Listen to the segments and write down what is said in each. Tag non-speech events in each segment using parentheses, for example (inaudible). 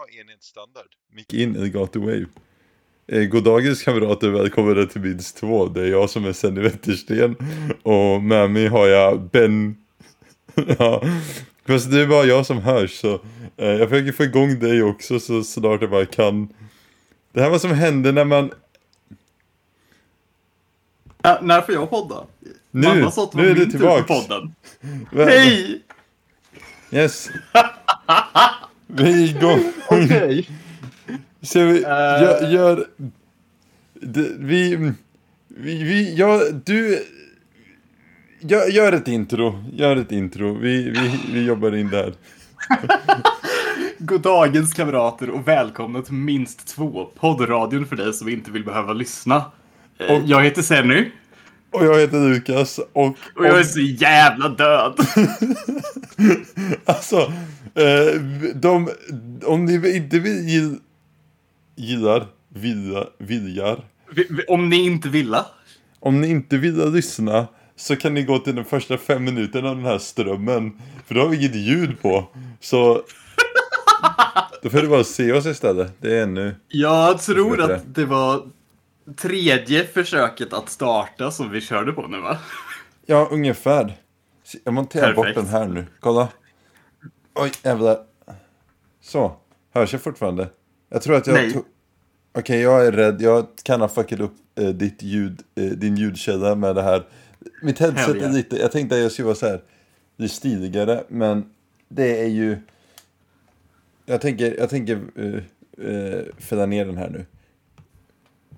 ha enhetsstandard. Mick in Elgato Wave. Eh, Goddagens kamrater, välkomna till minst två. Det är jag som är Senny Wettersten. Och med mig har jag Ben... (laughs) ja, fast det är bara jag som hörs så eh, jag försöker få igång dig också så snart jag bara kan. Det här är vad som händer när man... Äh, när får jag podda? Nu, Mamma sa att det var nu är du min podden. Vä- Hej! Yes. (laughs) Vi igång. (laughs) Okej. Så vi, Eh. gör, gör det, vi, vi, vi, ja, du, gör, gör ett intro, gör ett intro, vi, vi, vi jobbar in där. (laughs) God dagens kamrater och välkomna till minst två poddradion för dig som inte vill behöva lyssna. Eh, Och- Jag heter Senny Och jag heter Lukas och, och jag är så jävla död. (laughs) alltså, de, om ni inte vill, gill- gillar, vilja, viljar, Vi- vi- Om ni inte ville. om ni inte vill lyssna så kan ni gå till de första fem minuterna av den här strömmen. För då har vi inget ljud på. Så då får du bara se oss istället. Det är ännu. Jag tror Bättre. att det var tredje försöket att starta som vi körde på nu va? Ja, ungefär. Jag monterar bort Perfekt. den här nu. Kolla. Oj, jävlar. Så. Hörs jag fortfarande? Jag tror att jag Nej. Okej, jag är rädd. Jag kan ha fuckat upp eh, ditt ljud, eh, din ljudkälla med det här. Mitt headset Hell är yeah. lite... Jag tänkte att jag skulle vara så här lite stiligare, men det är ju... Jag tänker, jag tänker uh, uh, fälla ner den här nu.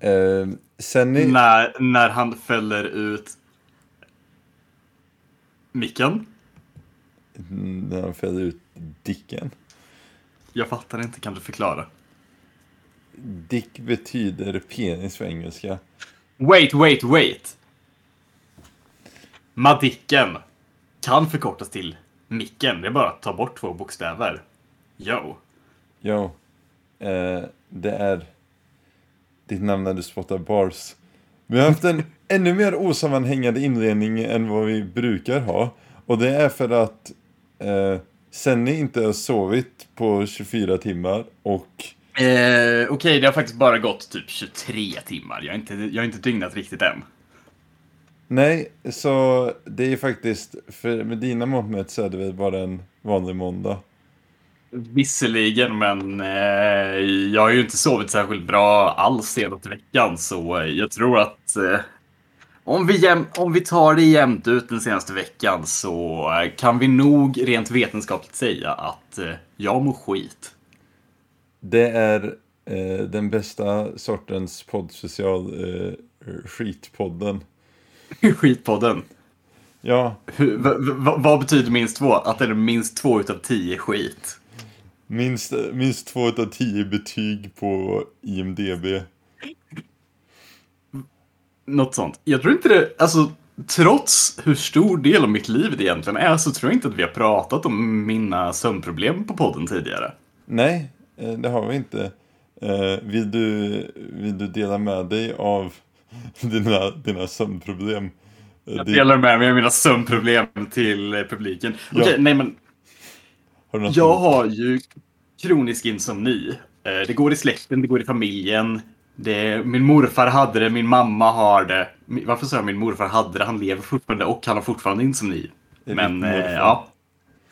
Uh, sen ni... När, när han fäller ut micken. När han fäller ut dicken. Jag fattar inte, kan du förklara? Dick betyder penis på engelska. Wait, wait, wait! Madicken kan förkortas till micken. Det är bara att ta bort två bokstäver. Yo. Jo. Eh, det är ditt namn när du spottar bars. Vi har haft en ännu mer osammanhängande inledning än vad vi brukar ha. Och det är för att eh, Senny inte har sovit på 24 timmar och Eh, Okej, det har faktiskt bara gått typ 23 timmar. Jag har inte, jag har inte dygnat riktigt än. Nej, så det är faktiskt, för med dina mått mätt så är det väl bara en vanlig måndag. Visserligen, men eh, jag har ju inte sovit särskilt bra alls senaste veckan, så jag tror att eh, om, vi jäm, om vi tar det jämnt ut den senaste veckan så eh, kan vi nog rent vetenskapligt säga att eh, jag mår skit. Det är eh, den bästa sortens poddspecial, eh, skitpodden. (laughs) Skitpodden. Ja, Hur, v, v, vad betyder minst två? Att det är minst två utav tio skit. minst, minst två av tio betyg på IMDB. Något sånt. Jag tror inte det, alltså trots hur stor del av mitt liv det egentligen är så tror jag inte att vi har pratat om mina sömnproblem på podden tidigare. Nej, eh, det har vi inte. Eh, vill, du, vill du dela med dig av (laughs) dina, dina sömnproblem? Eh, Jag delar med mig av mina sömnproblem till publiken. Ja. Okej, nej men har jag har ju kronisk insomni. Det går i släkten, det går i familjen. Det, min morfar hade det, min mamma har det. Varför sa jag min morfar hade det? Han lever fortfarande och han har fortfarande insomni. Men eh, ja.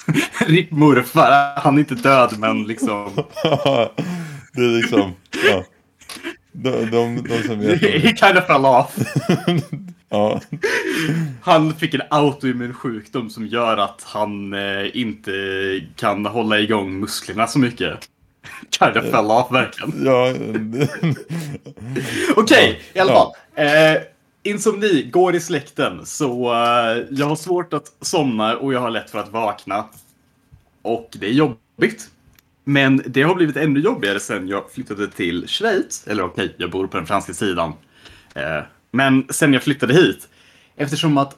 (laughs) Ripp morfar, han är inte död men liksom. (laughs) det är liksom, ja. De, de, de som (laughs) vet. He kind of fell off. Ja, Han fick en autoimmun sjukdom som gör att han eh, inte kan hålla igång musklerna så mycket. Kind of fell off verkligen. ja. (laughs) Okej, Ja, i alla fall. Eh, insomni går i släkten, så eh, jag har svårt att somna och jag har lätt för att vakna. Och det är jobbigt. Men det har blivit ännu jobbigare sen jag flyttade till Schweiz. Eller okej, jag bor på den franska sidan. Eh, men sen jag flyttade hit. Eftersom att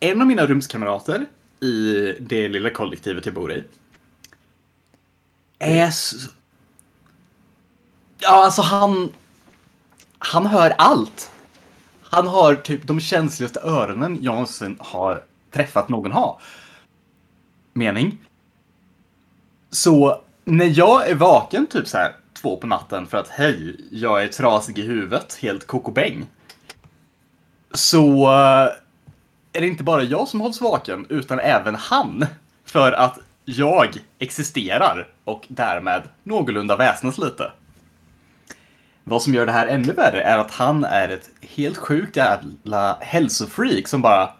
en av mina rumskamrater i det lilla kollektivet jag bor i är. Ja, alltså han... Han hör allt. Han har typ de känsligaste öronen jag någonsin har träffat någon ha. Mening. Så när jag är vaken typ så här två på natten för att hej, jag är trasig i huvudet, helt kokobäng. Så eh, är det inte bara jag som hålls vaken, utan även han. För att jag existerar och därmed någorlunda väsnas lite. Vad som gör det här ännu värre är att han är ett helt sjukt jävla hälsofreak som bara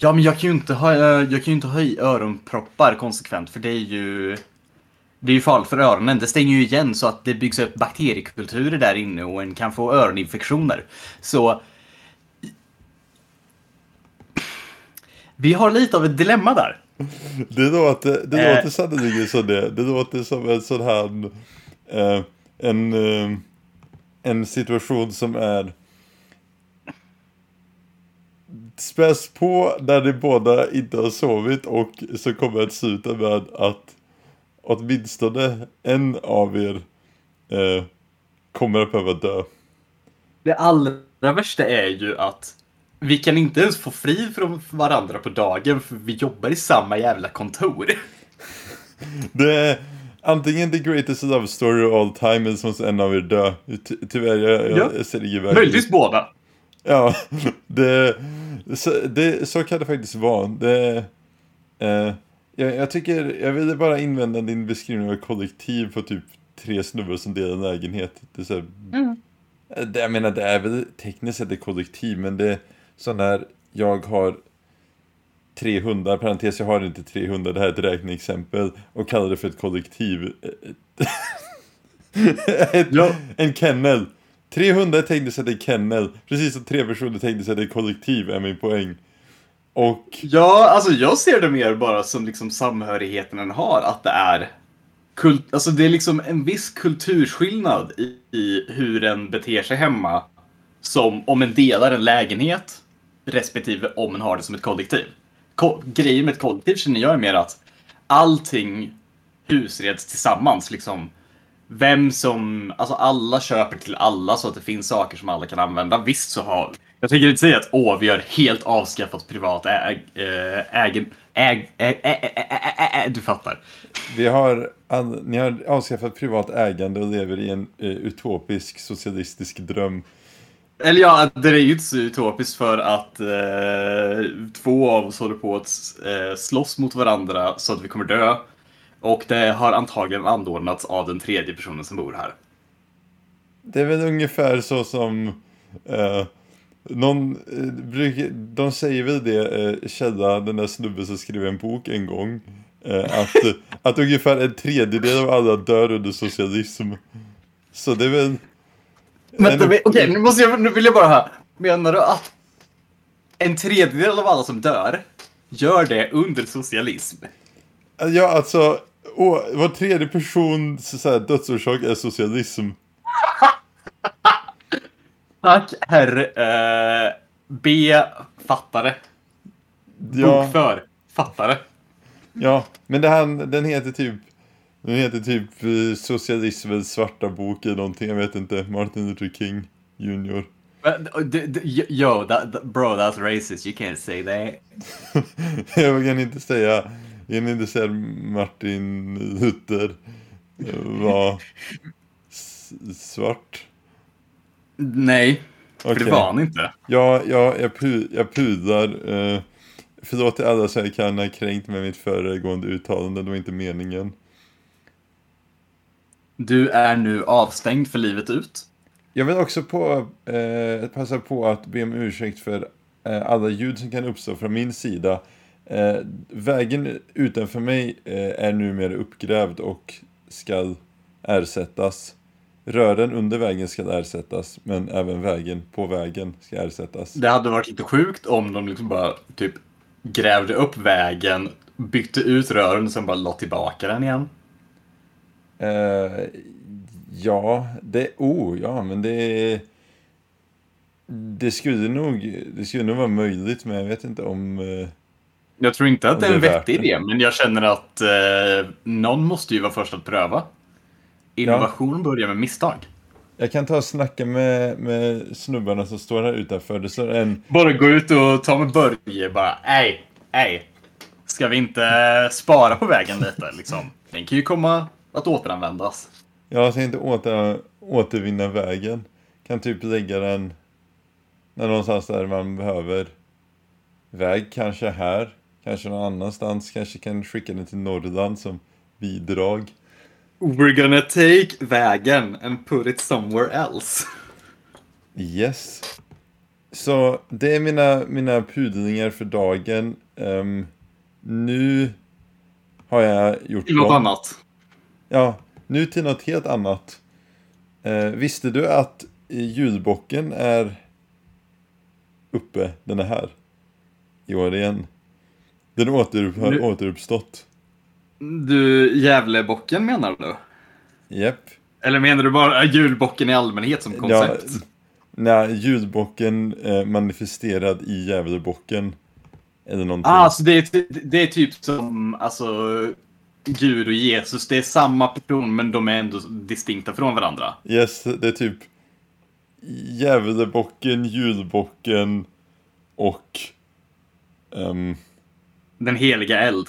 Ja, men jag kan ju inte ha, jag kan ju inte ha i öronproppar konsekvent för det är ju det är ju farligt för öronen. Det stänger ju igen så att det byggs upp bakteriekulturer där inne och en kan få öroninfektioner. Så vi har lite av ett dilemma där. Det låter, det Eh. låter sannolikt som det. Det låter som en sån här... Eh, en, eh, en situation som är... Späs på när ni båda inte har sovit och så kommer det sluta med att åtminstone en av er eh, kommer att behöva dö. Det allra värsta är ju att vi kan inte ens få fri från varandra på dagen för vi jobbar i samma jävla kontor. Det är antingen the greatest love story of all time eller så måste en av er dö. Ty tyvärr, jag, jag, Ja. jag ser ingen väg. Möjligtvis båda. Ja, (laughs) det, så, det, så kan det faktiskt vara. Det, eh, jag, jag tycker, jag ville bara invända din beskrivning av kollektiv på typ tre snubbar som delar en lägenhet. Det är så här, Eh, det, jag menar, det är väl tekniskt sett ett kollektiv, men det är sån här, jag har tre hundar, parentes, jag har inte tre hundar, det här är ett räkneexempel, och kallar det för ett kollektiv. ett, Ja. En kennel. Tre hundar tänkte sig att det är kennel, precis som tre personer tänkte sig att det är kollektiv, är min poäng. Och Ja, alltså jag ser det mer bara som liksom samhörigheten den har, att det är kult, alltså det är liksom en viss kulturskillnad i, i hur en beter sig hemma som om en delar en lägenhet respektive om man har det som ett kollektiv. Ko grejen med ett kollektiv känner jag är mer att allting husreds tillsammans. Liksom, vem som, alltså alla köper till alla så att det finns saker som alla kan använda. Visst så har, jag tänker inte säga att åh, vi har helt avskaffat privat äg, eh, ägen, äg, äg, äg, äg, äg, äg, äg, du fattar. vi har, ni har avskaffat privat ägande och lever i en eh, utopisk socialistisk dröm. Eller ja, det är ju inte så utopiskt för att eh, två av oss håller på att eh, slåss mot varandra så att vi kommer dö. Och det har antagligen anordnats av den tredje personen som bor här. Det är väl ungefär så som eh, någon, eh, brukar, de säger väl det, eh, den där snubben som skrev en bok en gång, eh, att, (laughs) att ungefär en tredjedel av alla dör under socialism. Så det är väl... Vänta, okej, nu, måste jag, nu vill jag bara höra. Menar du att en tredjedel av alla som dör gör det under socialism? Ja, alltså, å, var tredje person så, så här, dödsorsak är socialism. Tack, herr eh, B. Fattare. Ja, Bokför. Fattare. ja, men det här, den heter typ den heter typ eh, Socialismens svarta bok eller någonting, jag vet inte. Martin Luther King Jr. Yo, that, bro, that's racist. You can't say that. (laughs) jag kan inte säga, jag kan inte säga Martin Luther eh, var svart. Nej, för Okej. det var han inte. Ja, ja jag, pu jag pudlar. Eh, förlåt till alla som jag kan ha kränkt med mitt föregående uttalande, det var inte meningen. Du är nu avstängd för livet ut. Jag vill också på, eh, passa på att be om ursäkt för eh, alla ljud som kan uppstå från min sida. Eh, vägen utanför mig eh, är numera uppgrävd och ska ersättas. Rören under vägen ska ersättas, men även vägen på vägen ska ersättas. Det hade varit lite sjukt om de liksom bara typ grävde upp vägen, bytte ut rören och sen bara la tillbaka den igen. Eh, ja, det... Oh, ja, men det... Det skulle nog, det skulle nog vara möjligt, men jag vet inte om... Eh, Jag tror inte att det är en vettig idé, men jag känner att eh, någon måste ju vara först att pröva. Innovation börjar med misstag. Jag kan ta och snacka med, med snubbarna som står här utanför. Det står en... Bara gå ut och ta med Börje bara, ej, ej. Ska vi inte spara på vägen lite liksom? Den kan ju komma att återanvändas. Jag tänkte åter, återvinna vägen. Kan typ lägga den någonstans där man behöver väg. Kanske här. Kanske någon annanstans. Kanske kan skicka den till Norrland som bidrag. We're gonna take vägen and put it somewhere else. Yes. Så det är mina, mina pudlingar för dagen. Ehm, nu har jag gjort Till något annat. Ja, nu till något helt annat. Eh, visste du att julbocken är uppe, den är här. I år igen. Den återupp, har Nu- återuppstått. Du, Gävlebocken menar du? Japp. Eller menar du bara julbocken i allmänhet som Ja, koncept? nej, julbocken eh, manifesterad i Gävlebocken. Eller någonting. Ah, så det är, det är typ som alltså, Gud och Jesus. Det är samma person men de är ändå distinkta från varandra. Yes, det är typ Gävlebocken, julbocken och... ehm, Den heliga eld.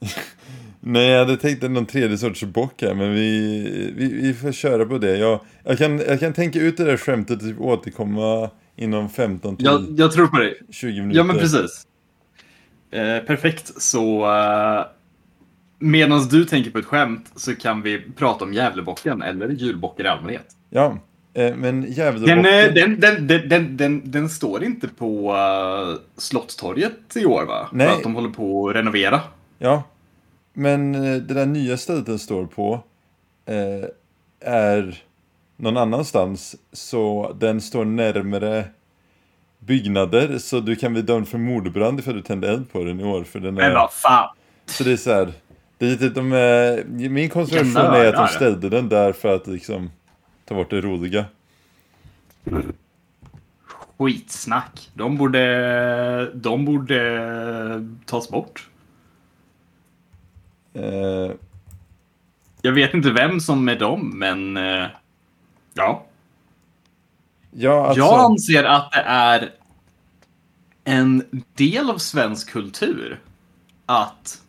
(laughs) Nej, jag hade tänkt någon tredje sorts bock här, men vi, vi, vi får köra på det. Jag, jag, kan, jag kan tänka ut det där skämtet och typ återkomma inom 15 till Jag, jag tror på det. 20 minuter. Ja, men precis. Eh, perfekt, så uh, medan du tänker på ett skämt så kan vi prata om Gävlebocken eller julbocken i allmänhet. Ja, eh, men Gävlebocken... eh, den, den, den, den, den, står inte på uh, Slottstorget i år va? Nej. För att de håller på att renovera. Ja, men eh, det där nya stället den står på eh, är någon annanstans. Så den står närmare byggnader. Så du kan bli dömd för mordbrand ifall du tänder eld på den i år. För den Men är... vad fan. Så det är så här, det är lite, de är, min konstruktion är att de ställde den där för att liksom ta bort det roliga. Skitsnack. De borde, de borde tas bort. Eh, Jag vet inte vem som är dem, men eh, ja. ja, alltså, Jag anser att det är en del av svensk kultur att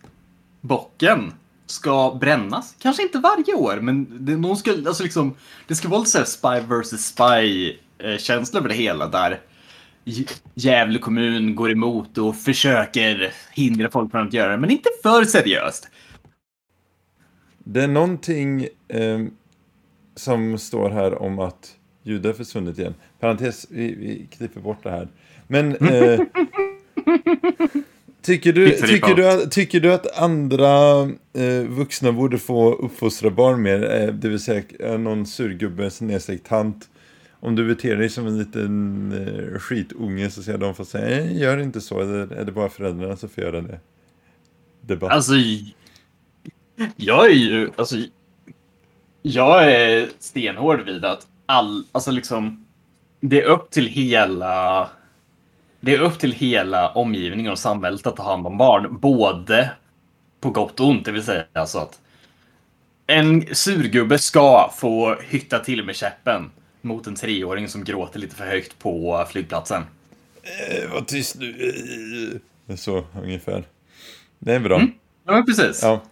bocken ska brännas. Kanske inte varje år, men det, någon ska, alltså liksom, det ska vara lite så här spy versus spy eh, över det hela där Gävle kommun går emot och försöker hindra folk från att göra det, men inte för seriöst. det är någonting eh, som står här om att ljudet är försvunnit igen. Parentes, vi, vi klipper bort det här. Men (laughs) eh, tycker, du, tycker, du, tycker du att andra eh, vuxna borde få uppfostra barn mer? Eh, det vill säga eh, någon surgubbe, snedstreckt tant. Om du beter dig som en liten eh, skitunge så säger de får säga nej, gör inte så. Eller är det bara föräldrarna som får göra det? Debatt. Alltså, jag är ju, alltså, jag är stenhård vid att all, alltså liksom, det är upp till hela, det är upp till hela omgivningen och samhället att ta hand om barn, både på gott och ont, det vill säga alltså att en surgubbe ska få hytta till med käppen mot en treåring som gråter lite för högt på flygplatsen. Eh, var tyst nu. Eh, Så ungefär. Det är bra. Ja, men precis. Ja.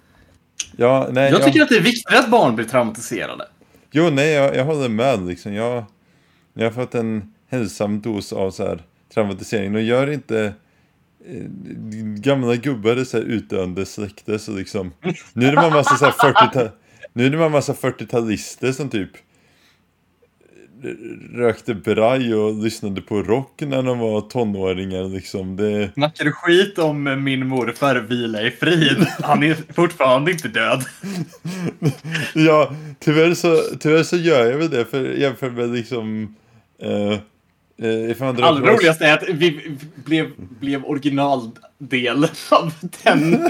Ja, nej, Jag jag tycker att det är viktigt att barn blir traumatiserade. Jo, nej, jag, jag håller med liksom. Jag, jag har fått en hälsam dos av så här traumatisering. Och gör inte eh, gamla gubbar så här utdöende släkte så liksom. Nu är det man massa så här 40 Nu är det man massa 40-talister som typ rökte braj och lyssnade på rock när de var tonåringar liksom. Det... Snackar du skit om min morfar vila i frid? Han är fortfarande inte död. (laughs) Ja, tyvärr så, tyvärr så gör jag väl det för jämfört med liksom eh, Allra tillbaka- roligast är att vi blev, blev originaldel av den,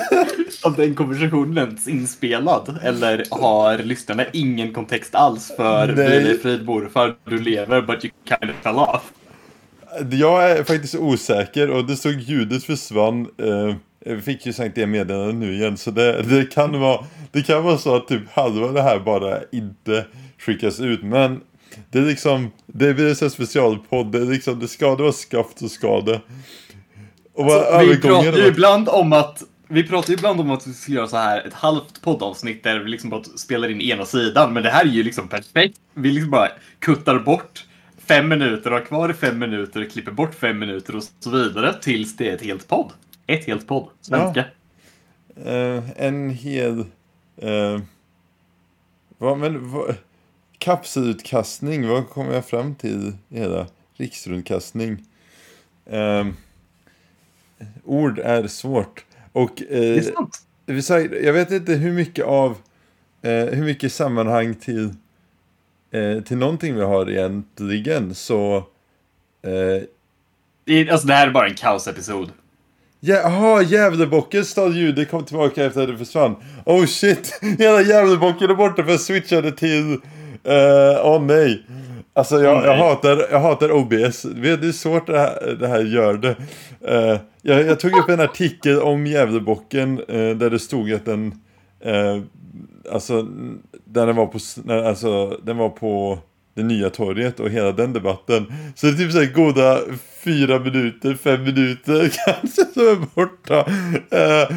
av den konversationen inspelad. Eller har lyssnarna ingen kontext alls för Nej. vila i frid morfar, du lever but you kind of fell off. Jag är faktiskt osäker och det stod ljudet försvann. Eh, jag fick ju sagt det meddelandet nu igen så det, det, kan vara, det kan vara så att typ halva det här bara inte skickas ut. Men det är liksom, det blir en specialpodd. Det, är liksom, det ska vara skaft så ska det. Och bara Så vi pratar ju ibland om att vi pratar ju ibland om att vi skulle göra så här ett halvt poddavsnitt där vi liksom bara spelar in ena sidan. Men det här är ju liksom perfekt. Vi liksom bara kuttar bort fem minuter, har kvar fem minuter, klipper bort fem minuter och så vidare tills det är ett helt podd. Ett helt podd. Svenska. Eh, en hel... Uh, vad, men, vad, kapselutkastning, vad kommer jag fram till i hela riksrundkastning? Uh, ord är svårt. Och, det är sant. Jag vet inte hur mycket av hur mycket sammanhang till till någonting vi har egentligen så det, alltså det här är bara en kaosepisod. Jaha, Gävlebocken stal ljudet kom tillbaka efter att det försvann. Oh shit, hela Gävlebocken är borta för jag switchade till... Åh uh, nej. Alltså jag, jag, hatar, jag hatar OBS. Vet du hur svårt det här, det här gör det? Uh, jag, jag, tog upp en artikel om Gävlebocken uh, där det stod att den... Uh, alltså, där den var på... Alltså, den var på det nya torget och hela den debatten. Så det är typ såhär goda fyra minuter, fem minuter (laughs) kanske som är borta. Uh,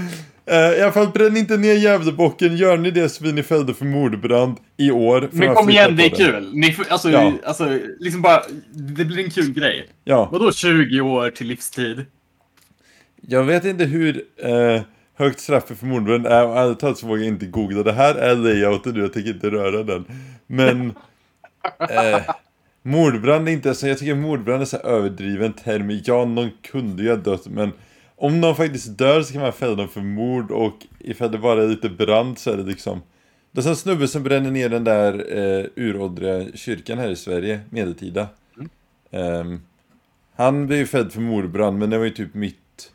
uh, I alla fall bränn inte ner Gävlebocken. Gör ni det så blir ni fällda för mordbrand i år. Men kom igen, det är kul. Ni, alltså, ja. alltså, liksom bara, det blir en kul grej. Ja. Vadå 20 år till livstid? Jag vet inte hur uh, högt straffet för mordbrand är. Och ärligt talat så vågar jag inte googla. Det här är layouten nu, jag tänker inte röra den. Men... (laughs) Eh, mordbrand är inte så, jag tycker mordbrand är så överdriven term. Ja, någon kunde ju ha dött, men om någon faktiskt dör så kan man fälla dem för mord och ifall det bara är lite brand så är det liksom Det är som snubbe som bränner ner den där eh, uråldriga kyrkan här i Sverige, medeltida. Mm. Um, han blev ju fälld för mordbrand, men det var ju typ mitt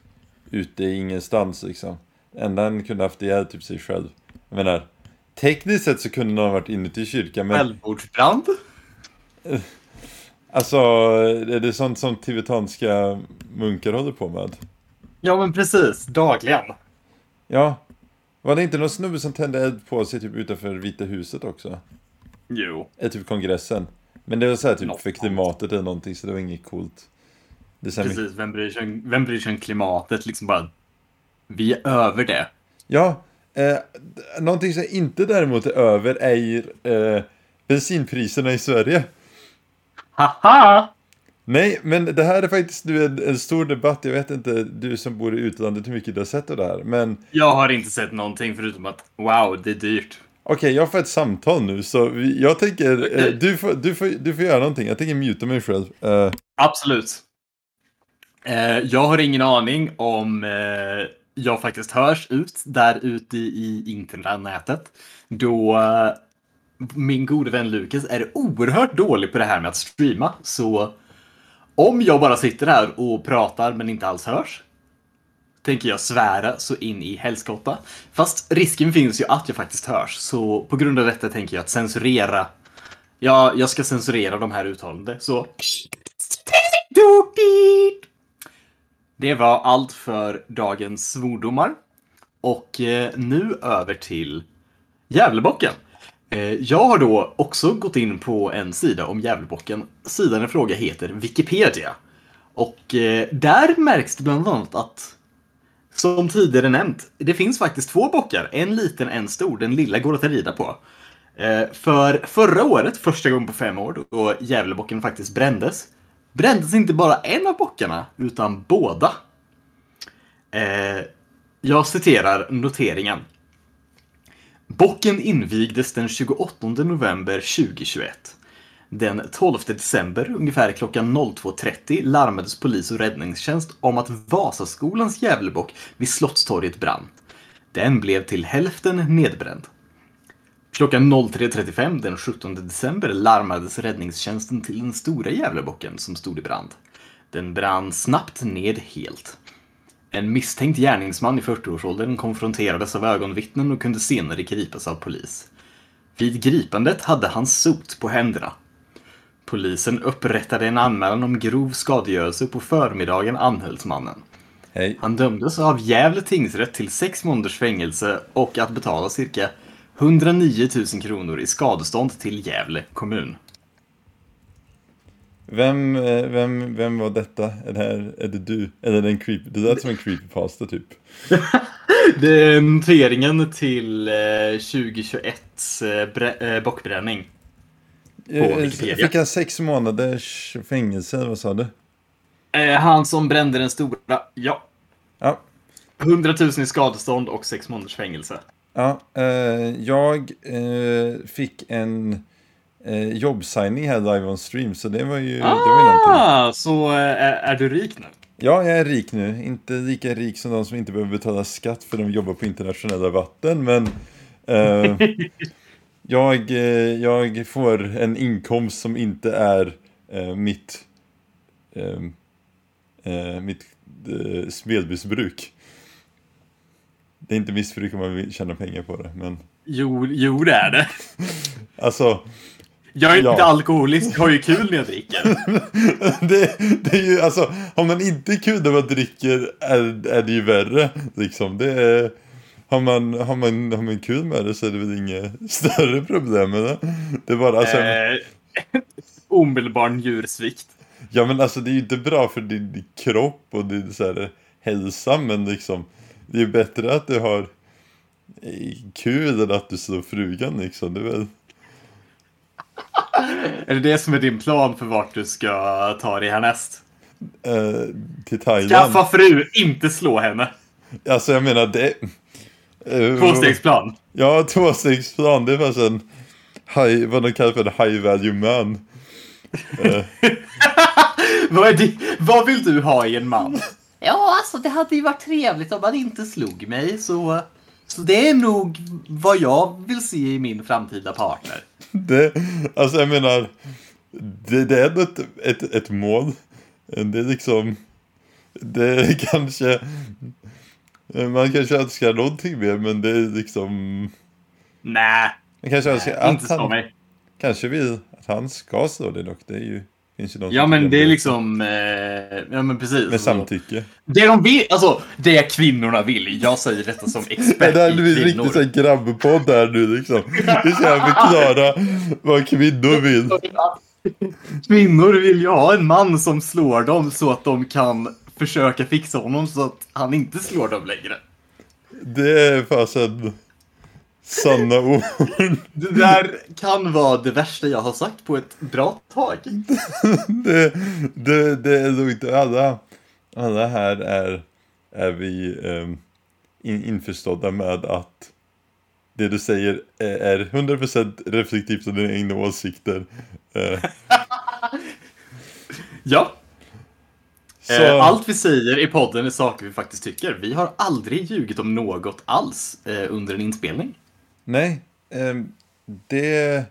ute i ingenstans liksom. enda han kunde haft ihjäl typ sig själv. Jag menar, Tekniskt sett så kunde någon varit inuti kyrkan men... Självmordsbrand? Alltså, är det sånt som tibetanska munkar håller på med? Ja men precis, dagligen. Ja. Var det inte någon snubbe som tände eld på sig typ utanför Vita huset också? Jo. Eller typ kongressen. Men det var så här typ Något för klimatet eller någonting så det var inget coolt. Precis, vem bryr, sig om, vem bryr sig om klimatet? Liksom bara, vi är över det. Ja, Eh, någonting som inte däremot är över är eh, bensinpriserna i Sverige. Haha! Nej, men det här är faktiskt nu en, en, stor debatt. Jag vet inte, du som bor i utlandet, hur mycket du har sett av det här. Men... Jag har inte sett någonting förutom att wow, det är dyrt. Okej, okay, jag får ett samtal nu, så jag tänker, okay. eh, du, får, du, får, du får göra någonting. Jag tänker muta mig själv. Uh... Absolut. Eh, jag har ingen aning om eh, jag faktiskt hörs ut där ute i internetnätet. Då uh, min gode vän Lukas är oerhört dålig på det här med att streama. Så om jag bara sitter här och pratar men inte alls hörs tänker jag svära så in i helskotta. Fast risken finns ju att jag faktiskt hörs, så på grund av detta tänker jag att censurera. Ja, jag ska censurera de här uttalande, så... Det var allt för dagens svordomar. Och eh, nu över till Gävlebocken. Eh, jag har då också gått in på en sida om Gävlebocken. Sidan i fråga heter Wikipedia. Och eh, där märks det bland annat att, som tidigare nämnt, det finns faktiskt två bockar. En liten, en stor. Den lilla går att rida på. Eh, för förra året, första gången på fem år, då Gävlebocken faktiskt brändes, brändes inte bara en av bockarna, utan båda. Jag citerar noteringen. Bocken invigdes den 28 november 2021. Den 12 december, ungefär klockan 02.30, larmades polis och räddningstjänst om att Vasaskolans Gävlebock vid Slottstorget brann. Den blev till hälften nedbränd. Klockan 03.35 den 17 december larmades räddningstjänsten till den stora Gävlebocken som stod i brand. Den brann snabbt ned helt. En misstänkt gärningsman i 40-årsåldern konfronterades av ögonvittnen och kunde senare gripas av polis. Vid gripandet hade han sot på händerna. Polisen upprättade en anmälan om grov skadegörelse på förmiddagen anhölls mannen. Hej. Han dömdes av Gävle tingsrätt till sex månaders fängelse och att betala cirka 109 000 kronor i skadestånd till Gävle kommun. Vem, eh, vem, vem var detta? Är det, här, är det du? Eller är det en creep? Det lät som en creepypasta typ. (laughs) Det är noteringen till eh, 2021s eh, eh, bockbränning. Eh, Wikipedia. Fick han sex månaders fängelse, vad sa du? Han som brände den stora, ja. Ja, 100 000 i skadestånd och sex månaders fängelse. ja jag fick en eh, jobbsigning här live on stream, så det var ju, det var ju någonting. Ah, så eh, är du rik nu? Ja, jag är rik nu. Inte lika rik som de som inte behöver betala skatt för de jobbar på internationella vatten, men eh, (laughs) jag, eh, jag får en inkomst som inte är eh, mitt, eh, eh, mitt eh, spelmissbruk. Det är inte missbruk om man vill tjäna pengar på det, men Jo, jo det är det. alltså Jag är Ja. inte alkoholisk, jag har ju kul när jag dricker. (laughs) det, det är ju alltså, har man inte kul när man dricker är, är det ju värre. Liksom. Det är, har, man, har, man, har man kul med det så är det väl inget (laughs) större problem med det. Det är bara, alltså, Eh, (laughs) omedelbar njursvikt. ja men alltså det är ju inte bra för din kropp och din så här, hälsa men liksom, det är ju bättre att du har eh, kul än att du slår frugan liksom. Det är väl, Är det det som är din plan för vart du ska ta dig härnäst? eh, till Thailand. Skaffa fru, inte slå henne. Alltså jag menar det... eh, Tvåstegsplan. Ja, tvåstegsplan. Det var en high, vad de kallar för en high value man. (laughs) Vad, är det, vad vill du ha i en man? Ja, alltså det hade ju varit trevligt om han inte slog mig, så... Så det är nog vad jag vill se i min framtida partner. (laughs) Det, alltså jag menar, det, det är ändå ett, ett, ett mål. Det är liksom, det är (laughs) kanske, man kanske önskar någonting mer men det är liksom, Nej, man kanske önskar inte slå han, mig. kanske vill att han ska slå det dock. Det är ju, finns de Ja men det är om liksom, eh, ja men precis. Med samtycke. Det de vill, alltså det kvinnorna vill. Jag säger detta som (laughs) Det expert här i blir kvinnor. riktigt såhär grabbpodd här nu liksom. Vi ska förklara vad kvinnor vill. (laughs) Kvinnor vill ju ha en man som slår dem så att de kan försöka fixa honom så att han inte slår dem längre. Det är fasen sanna ord. Det där kan vara det värsta jag har sagt på ett bra tag. (laughs) Det, det, det är nog inte alla. Alla här är, är vi um, in, införstådda med att det du säger är, är 100% reflektivt av dina egna åsikter. Eh, (laughs) Ja, så, eh, allt vi säger i podden är saker vi faktiskt tycker. Vi har aldrig ljugit om något alls eh, under en inspelning. Nej, ehm, det...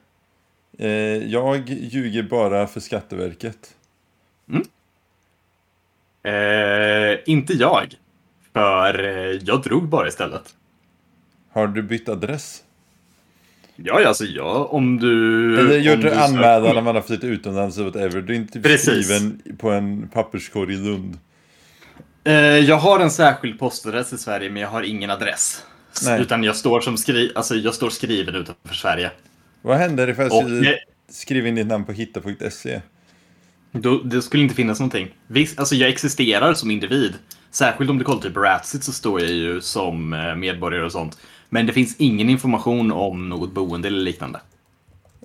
Eh, jag ljuger bara för Skatteverket. Eh, inte jag. För eh, jag drog bara istället. Har du bytt adress? Ja, alltså ja, om du... Eller gjort du anmälan när man har flyttat utomlands eller whatever. Du är inte Precis. skriven på en papperskorg i Lund. Eh, jag har en särskild postadress i Sverige, men jag har ingen adress. Nej. Utan jag står, som skri... alltså, jag står skriven utanför Sverige. Vad händer ifall Och skriva in ditt namn på hitta.se? då, det skulle inte finnas någonting. Visst, alltså jag existerar som individ. Särskilt om du kollar typ Ratsit så står jag ju som eh, medborgare och sånt. Men det finns ingen information om något boende eller liknande.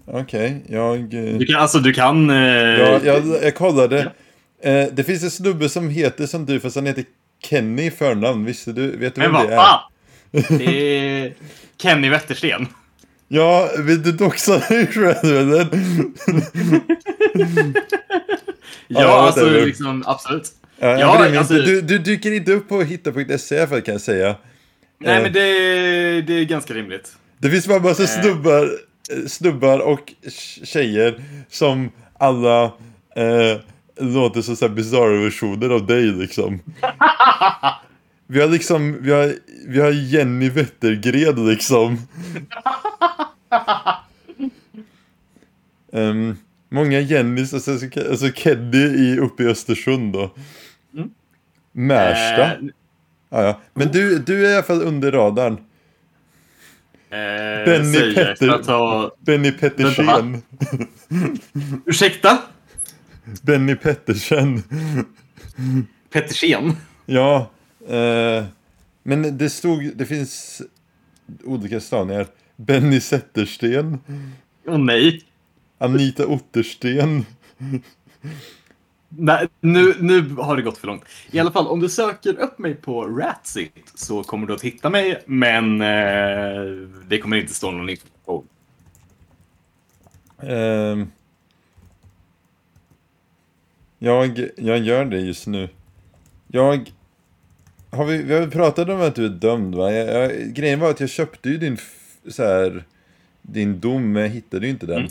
Okej, jag... eh, Du kan, alltså du kan... Eh, Ja, jag, jag kollade. Eh, det finns en snubbe som heter som du, fast han heter Kenny i förnamn. Visste du? Vet du vem det är? Det är Kenny Wettersten. Ja, vill du doxa eller? Ja, Ja, alltså liksom absolut. Ja, Ja, alltså- du, du dyker inte upp på hitta.se kan jag säga. Nej, Eh. men det, det är ganska rimligt. Det finns bara massa snubbar, eh, snubbar och tj- tjejer som alla eh, låter som så här bizarra versioner av dig liksom. (laughs) Vi har liksom, vi har, vi har Jenny Wettergren liksom. (laughs) Ehm, många Jennys, alltså, alltså Keddy i, uppe i Östersund då. Märsta. Eh, Ja, ja. Men du, du är i alla fall under radarn. eh, Benny Petter- ta... Benny Pettersen. (laughs) Ursäkta? Benny Pettersen. Pettersen. Ja, eh, men det stod, det finns olika stavningar. Benny Zettersten, Åh nej. Anita Ottersten. Nej, nu, nu har det gått för långt. I alla fall, om du söker upp mig på Ratsit så kommer du att hitta mig, men eh, det kommer inte stå någon info. Ehm, jag, jag gör det just nu. Jag... Har vi, vi har pratat om att du är dömd va? Jag, jag, grejen var att jag köpte ju din, så här, din dom, men jag hittade ju inte den.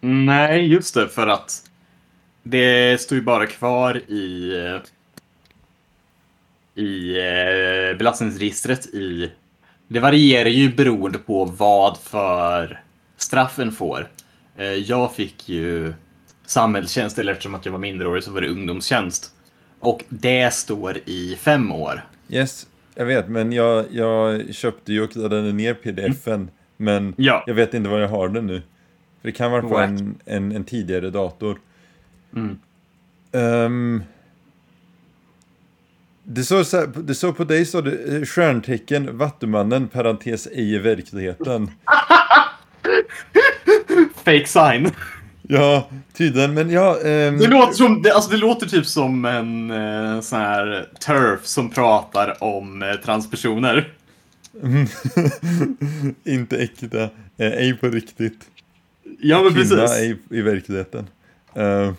Mm. Nej, just det, för att det står ju bara kvar i, eh, i eh, belastningsregistret i... Det varierar ju beroende på vad för straffen får. Eh, jag fick ju samhällstjänst, eller eftersom att jag var minderårig så var det ungdomstjänst. Och det står i fem år. Yes, jag vet, men jag, jag köpte ju och laddade ner pdfen. Men Ja. jag vet inte var jag har den nu. För det kan vara på en, en, en tidigare dator. Mm. Ehm, det såg så här, det såg på dig så det, eh, stjärntecken, Vattumannen, parentes ej i verkligheten. (laughs) Fake sign. Ja, tydligen, men ja. ehm, Det låter, som, det, alltså det låter typ som en eh, sån här turf som pratar om eh, transpersoner. (laughs) inte äkta, eh, ej på riktigt. Ja men Kvinna precis. ej i verkligheten. Ehm,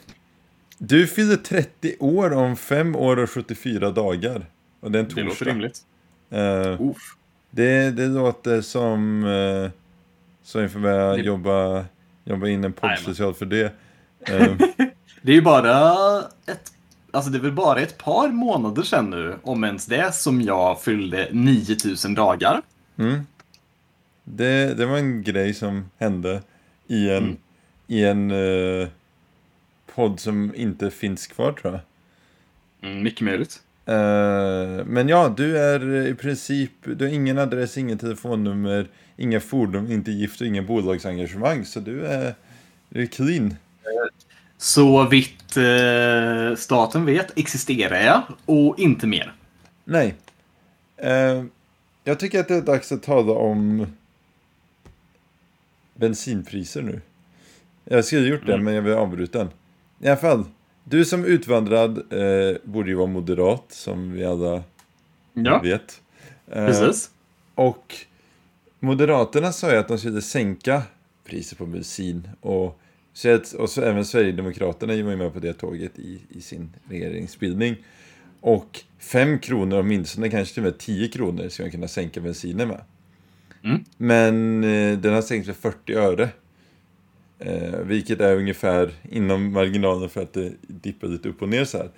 du fyller 30 år om 5 år och 74 dagar. Och det är en Det låter torsdag. rimligt. Uff. Det, det låter som uh, så jag får börja Det- jobba, jobba in en podd Jajamän. speciellt för det. Ehm, (laughs) Det är ju bara ett, alltså det är väl bara ett par månader sedan nu, om ens det, som jag fyllde 9000 dagar. mm. det, det var en grej som hände i en, Mm. i en eh, podd som inte finns kvar tror jag. Mm, mycket möjligt. Eh, men ja, du är i princip, du har ingen adress, ingen telefonnummer, inga fordon, inte gift och ingen bolagsengagemang. Så du är, du är clean. Så vitt eh, staten vet existerar jag, och inte mer. Nej. Eh, jag tycker att det är dags att tala om bensinpriser nu. Jag skulle ha gjort det, Mm. men jag vill avbryta den. I alla fall, du som utvandrad eh, borde ju vara moderat, som vi alla Ja, vet. Eh, precis. Och Moderaterna sa ju att de skulle sänka priset på bensin. Och, och så även Sverigedemokraterna var ju med på det tåget i, i sin regeringsbildning. Och 5 kronor åtminstone, kanske till och med 10 kronor, ska man kunna sänka bensinen med. Mm. Men eh, den har sänkts med 40 öre. Eh, vilket är ungefär inom marginalen för att det dippar lite upp och ner så här.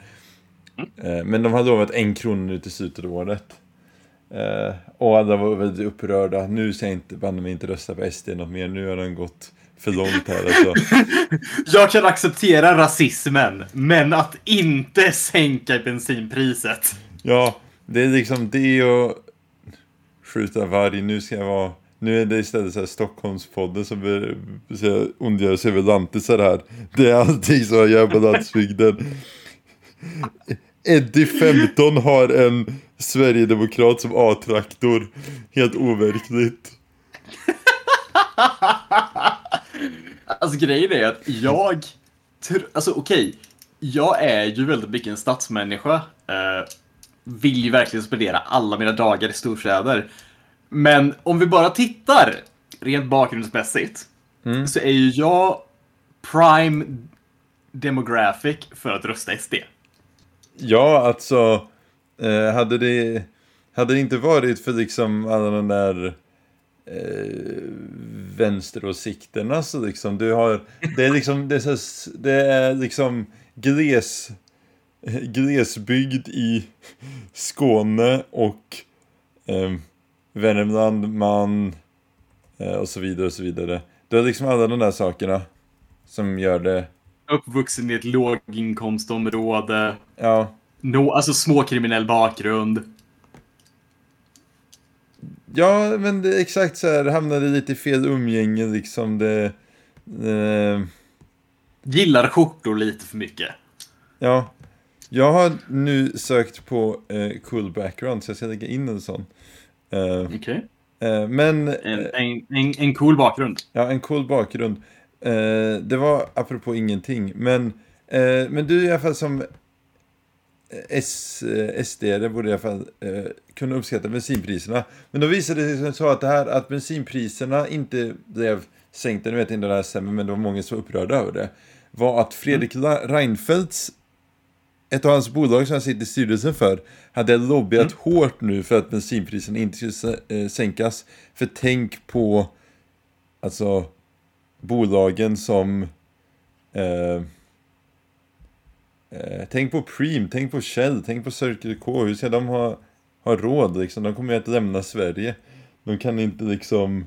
Eh, men de har lovat en krona nu till slutet av året. Eh, och alla var väldigt upprörda. Nu ska jag inte, banne mig inte rösta på SD något mer. Nu har den gått för långt här alltså. (laughs) Jag kan acceptera rasismen, men att inte sänka bensinpriset. Ja, det är liksom det och skjuta varg. Nu ska jag vara... Nu är det istället så här Stockholmspodden som ondgör sig över lantisar här. Det är allting så här på landsbygden. Eddie 15 har en Sverigedemokrat som A-traktor. Helt overkligt. Alltså grejen är att jag... Alltså okej. Jag är ju väldigt mycket en stadsmänniska. Eh, vill ju verkligen spendera alla mina dagar i storstäder. Men om vi bara tittar rent bakgrundsmässigt. Mm. Så är ju jag prime demographic för att rösta SD. Ja, alltså. Eh, hade, det, hade det inte varit för liksom alla de där eh, vänsteråsikterna så liksom du har det är liksom det är, så, det är liksom gles (laughs) glesbygd i Skåne och eh, Värmland, man eh, och så vidare och så vidare. Du har liksom alla de där sakerna som gör det, Uppvuxen i ett låginkomstområde. ja, No, alltså småkriminell bakgrund. Ja, men det är exakt så här, hamnade lite i fel umgänge liksom. Det, eh, gillar skjortor lite för mycket. Ja. Jag har nu sökt på eh, cool background så jag ska lägga in en sån. Eh, Okej. eh, men... En, eh, en, en, en cool bakgrund. Ja, en cool bakgrund. Eh, det var apropå ingenting, men, men du i alla fall som S, eh, SD borde i alla fall eh, kunna uppskatta bensinpriserna. Men då visade det sig så att det här att bensinpriserna inte blev sänkta, nu vet inte det här stämmer, men det var många som var upprörda över det. Var att Fredrik La- Reinfeldts, ett av hans bolag som han sitter i styrelsen för, hade lobbyat hårt nu för att bensinpriserna inte skulle eh, sänkas. För tänk på alltså bolagen som eh, eh, tänk på Preem, tänk på Shell, tänk på Circle K, hur ska de ha, ha råd liksom? De kommer ju att lämna Sverige. De kan inte liksom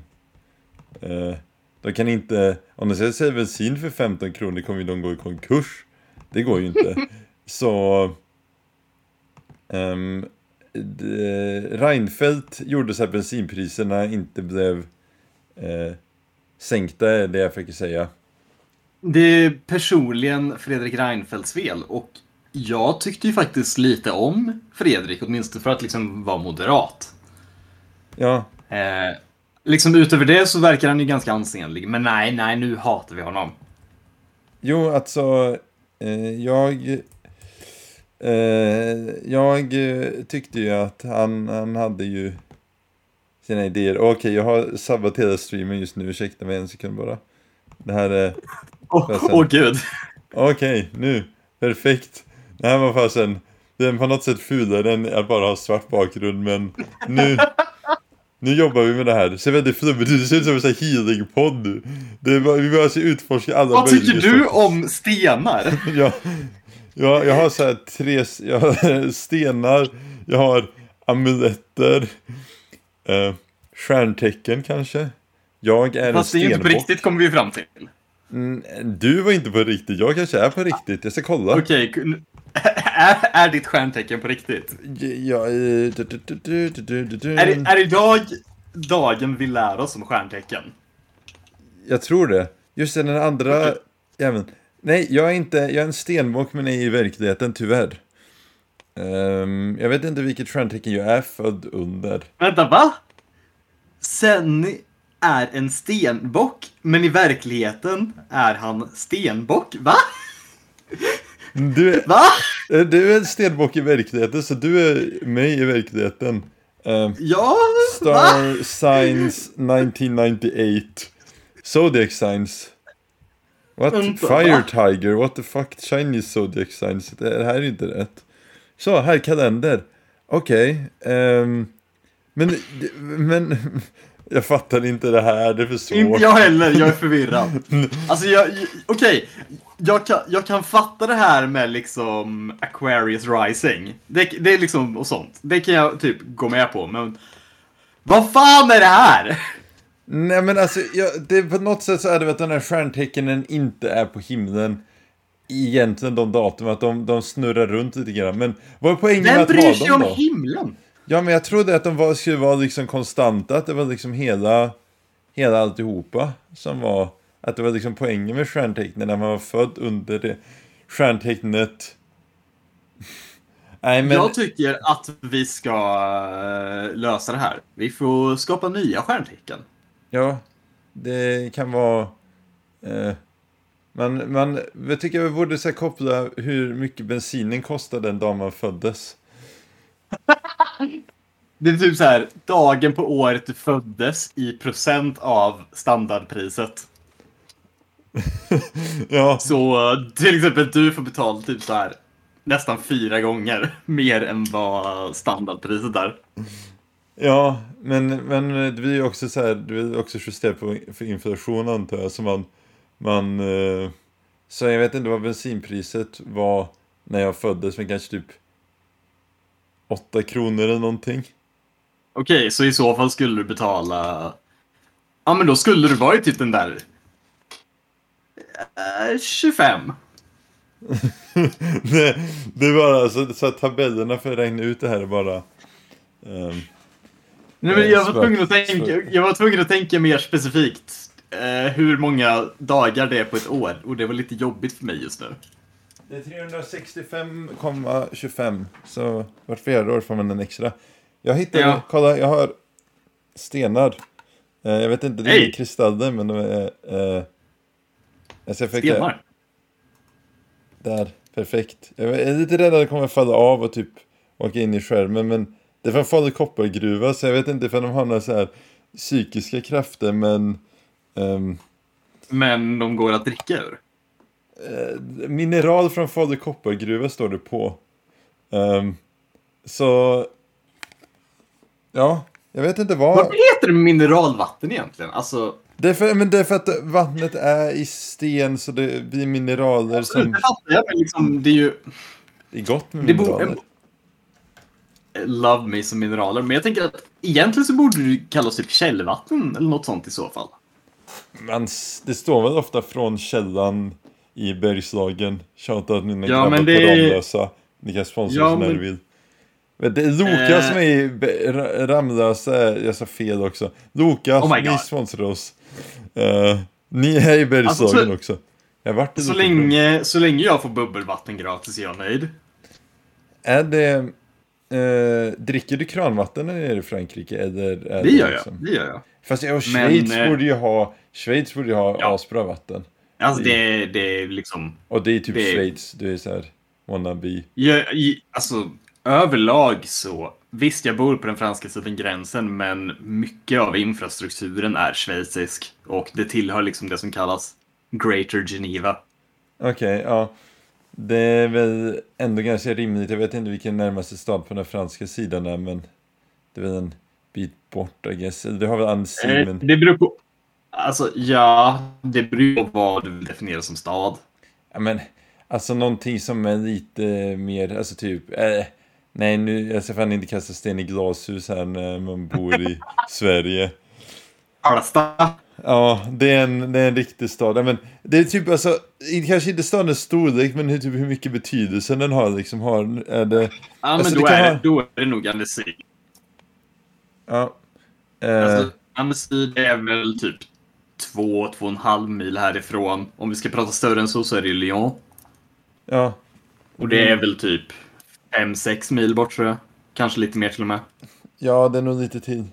eh, de kan inte, om de sälja bensin för 15 kronor kommer ju de gå i konkurs. Det går ju inte. (laughs) Så um, Reinfeldt gjorde så att bensinpriserna inte blev eh, sänkta, är det jag försöker säga. Det är personligen Fredrik Reinfeldts fel och jag tyckte ju faktiskt lite om Fredrik, åtminstone för att liksom vara moderat. Ja, Eh, liksom utöver det så verkar han ju ganska ansenlig, men nej, nej, nu hatar vi honom. jo alltså eh, jag eh, jag tyckte ju att han, han hade ju sina idéer. Okej, jag har sabbat hela streamen just nu, ursäkta mig en sekund bara. Det här är Åh Fasen. åh, gud. Okej, nu. Perfekt. Det här var fasen. Den på något sätt fulare än att bara ha svart bakgrund, men nu... Nu jobbar vi med det här. Det ser väldigt flummigt ut. Det ser ut som en sån healing-podd. Det är Vi behöver alltså utforska alla Vad tycker du sorters- om stenar? (laughs) Ja, ja, jag har så här tre jag har (laughs) stenar, jag har amuletter, eh, stjärntecken kanske. Jag är Fast det är ju inte på riktigt kommer vi fram till. Mm, Du var inte på riktigt, jag kanske är på riktigt. Jag ska kolla. Okej, kun- (laughs) är, är ditt stjärntecken på riktigt? Ja, eh, du, du, du. Är, är idag dagen vi lär oss om stjärntecken? Jag tror det. Just den andra Okej. jäveln. Nej, jag är inte, jag är en stenbock men är i verkligheten tyvärr. Ehm, jag vet inte vilket stjärntecken jag är född under. Vänta, va? Senny är en stenbock, men i verkligheten är han stenbock. Va? Du, Va? du är en stenbock i verkligheten, så du är mig i verkligheten. Ehm, Ja? Va? Star Signs 1998. Zodiac Signs. What? Vänta, Fire va? Tiger? What the fuck? Chinese Zodiac Signs? Det här är inte rätt. Så, här kalender. Okej. ehm, men, men... Jag fattar inte det här, det är för svårt. Inte jag heller, jag är förvirrad. (laughs) Alltså jag, okej. Jag, kan, jag kan fatta det här med liksom Aquarius Rising. Det, det är liksom, och sånt. Det kan jag typ gå med på, men... Vad fan är det här? Nej men alltså, jag, det, på något sätt så är det väl att de här stjärntecknen inte är på himlen. Egentligen de datum, att de, de snurrar runt lite grann. Men vad är poängen med Vem att bryr ha sig dem om då? himlen? Ja men jag trodde att de var, skulle vara liksom konstanta, att det var liksom hela, hela alltihopa som var, att det var liksom poängen med stjärntecknen när man var född under det stjärntecknet. Nej men, Jag tycker att vi ska eh, lösa det här. Vi får skapa nya stjärntecken. ja, det kan vara, eh, man, man, jag tycker vi borde så koppla hur mycket bensinen kostade den dag man föddes. Det är typ så här, dagen på året du föddes i procent av standardpriset. (laughs) Ja, Så eh, till exempel du får betala typ så här nästan fyra gånger (laughs) mer än vad standardpriset är. Ja, men, men det blir ju också så här, det blir också justerat på för inflation antar jag. Så man, man eh, så jag vet inte vad bensinpriset var när jag föddes, men kanske typ 8 kronor eller någonting. Okej, så i så fall skulle du betala... Ja, men då skulle du vara i typ den där... eh, 25. det, (laughs) det är bara så, så att tabellerna för att räkna ut det här är bara... ehm, Nej, men jag var, Svart. tvungen att tänka, jag var tvungen att tänka mer specifikt. eh, hur många dagar det är på ett år. Och det var lite jobbigt för mig just nu. Det är 365,25. Så vart fjärde år får man en extra. Jag hittade, Ja. kolla, jag har stenar. Eh, jag vet inte, det är inga kristaller men de är... Eh, alltså jag fick det- Stenar. Där, perfekt. Jag är lite rädd att det kommer falla av och typ åka in i skärmen men det är från Falu koppargruva så jag vet inte ifall de har några så här psykiska krafter men ehm, Men de går att dricka ur. Eh, mineral från Falu koppargruva står det på. Ehm, så ja, jag vet inte vad. Varför heter det mineralvatten egentligen? Alltså, Det är, för, men det är för att vattnet är i sten så det blir mineraler det som fattar jag, men liksom, det är ju... är gott med Det mineraler. borde... Love me som mineraler, men jag tänker att egentligen så borde det kallas typ källvatten eller något sånt i så fall. Man, s- det står väl ofta från källan i Bergslagen. Shoutout mina Ja, grabbar men på det- Ramlösa. Ni kan sponsra Ja, oss när men- ni vill. Men det är Loka Eh. som är i Ramlösa, jag sa fel också. Loka, Oh ni sponsrar oss. Eh, ni är i Bergslagen Alltså, så- också. Jag varit Så länge, så länge jag får bubbelvatten gratis är jag nöjd. Är det... Eh, dricker du kranvatten när du är i Frankrike? Eller är Det gör jag. liksom- Det gör jag. Fast ja, och Men, Schweiz eh, borde ju ha... Schweiz borde ju ha Ja. asbra vatten. Alltså det, det är liksom... Och det är typ Det- Schweiz, du är såhär wannabe. Jag, alltså, överlag så... Visst, jag bor på den franska sidan gränsen, men mycket av infrastrukturen är schweizisk. Och det tillhör liksom det som kallas Greater Geneva. Okej, ja. Det är väl ändå ganska rimligt. Jag vet inte vilken närmaste stad på den franska sidan är, men det är väl en bit bort, I guess. Du har väl Annecy, Eh, men... det beror på... Alltså, ja, det beror på vad du vill definiera som stad. Ja, men alltså någonting som är lite mer, alltså typ... Eh, nej, nu, jag ska fan inte kasta sten i glashus här när man bor i (laughs) Sverige. Karlstad. Ja, det är en, det är en riktig stad. Ja, Men det är typ alltså, kanske inte stadens storlek, men hur, typ, hur mycket betydelse den har. Liksom, har är det, Ja, men Alltså, då, det är ha- då är det nog Annecy. ja, eh, Alltså, Annecy det är väl typ två, två och en halv mil härifrån. Om vi ska prata större än så så är det Lyon. ja, Och det är väl typ fem, sex mil bort tror jag. Kanske lite mer till och med. ja, det är nog lite tid.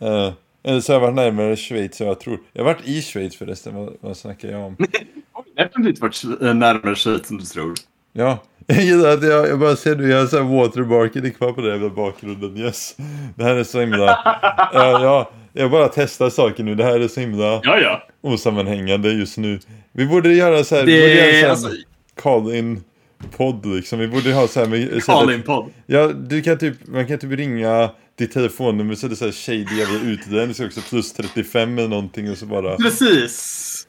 Eh, eller så har jag varit närmare Schweiz än jag tror. Jag har varit i Schweiz förresten, vad, vad snackar jag om? (laughs) Oj, Definitivt varit eh, närmare Schweiz än du tror. Ja, (laughs) jag gillar att jag, jag bara ser nu, jag har såhär watermarking kvar på det jävla bakgrunden, yes. Det här är så himla, (laughs) ja, ja, jag bara testar saker nu, det här är så himla Ja, ja. osammanhängande just nu. Vi borde göra så här, vi Det borde göra så är här alltså call-in podd liksom. Vi borde ha så här med... så här- call in podd. Ja, du kan typ, man kan typ ringa ditt telefonnummer så är det så här shady jävla utländsk också, plus 35 eller någonting och så bara... Precis.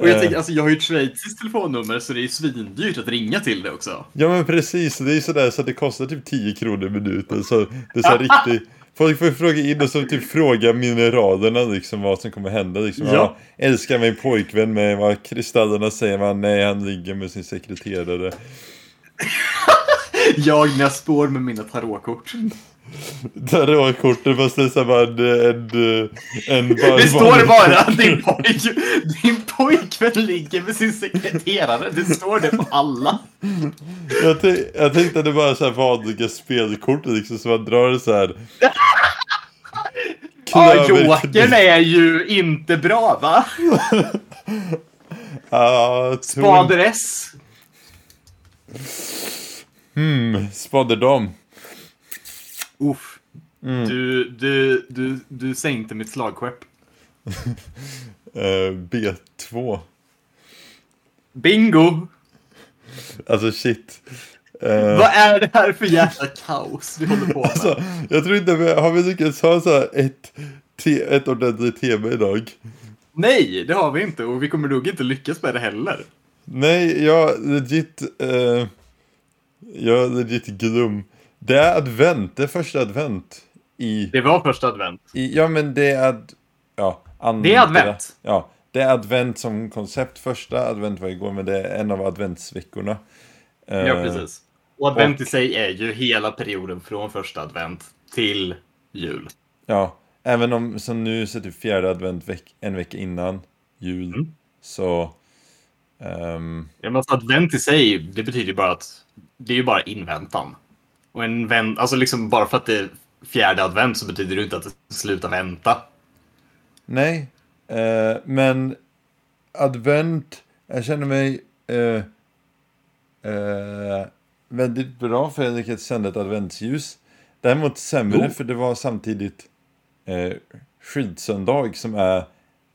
Och jag Eh. tänker, alltså jag har ju ett schweiziskt telefonnummer så det är ju svindyrt att ringa till det också. Ja men precis, det är sådär så att det kostar typ 10 kronor i minuten. Så det är så här riktigt... Folk får fråga in och så typ fråga mineralerna liksom vad som kommer hända liksom. Ja. Ja. älskar min pojkvän med vad kristallerna säger man nej han ligger med sin sekreterare. (laughs) Jag när jag spår med mina tarotkort. Tarotkortet fast det är så här bara en... en, bara, Det står bara din, pojk, din pojkvän ligger med sin sekreterare. Det står det på alla. Jag, tänk, jag tänkte att det bara är så här vanliga spelkort liksom så man drar så här. (laughs) Ja, jokern är ju inte bra va? (laughs) Tror- Spader S. Hmm, spaderdam. Uff. Du, du, du, du sänkte mitt slagskepp. (laughs) Eh, B2. Bingo! Alltså shit. Eh, Vad är det här för jävla kaos vi håller på med? alltså, jag tror inte vi har vi lyckats ha så här ett, te, ett ordentligt tema idag. Nej, det har vi inte och vi kommer nog inte lyckas med det heller. Nej, jag legit... Eh, jag är legit glum. Det är advent, det är första advent. I, Det var första advent. i ja men det är... Ad, ja, andra, Det är advent. Ja, det är advent som koncept. Första advent var igår, men det är en av adventsveckorna. Eh, Ja, precis. Och advent och- i sig är ju hela perioden från första advent till jul. Ja, även om som nu så är typ fjärde advent veck, en vecka innan. jul. Mm. Så... ehm, Ja, men alltså advent i sig, det betyder ju bara att det är ju bara inväntan. Och en vänt, alltså liksom bara för att det är fjärde advent så betyder det inte att det slutar vänta. nej, eh, men advent, jag känner mig eh, eh, väldigt bra för jag lyckades tända ett adventsljus. Däremot sämre Jo. för det var samtidigt eh, skidsöndag som är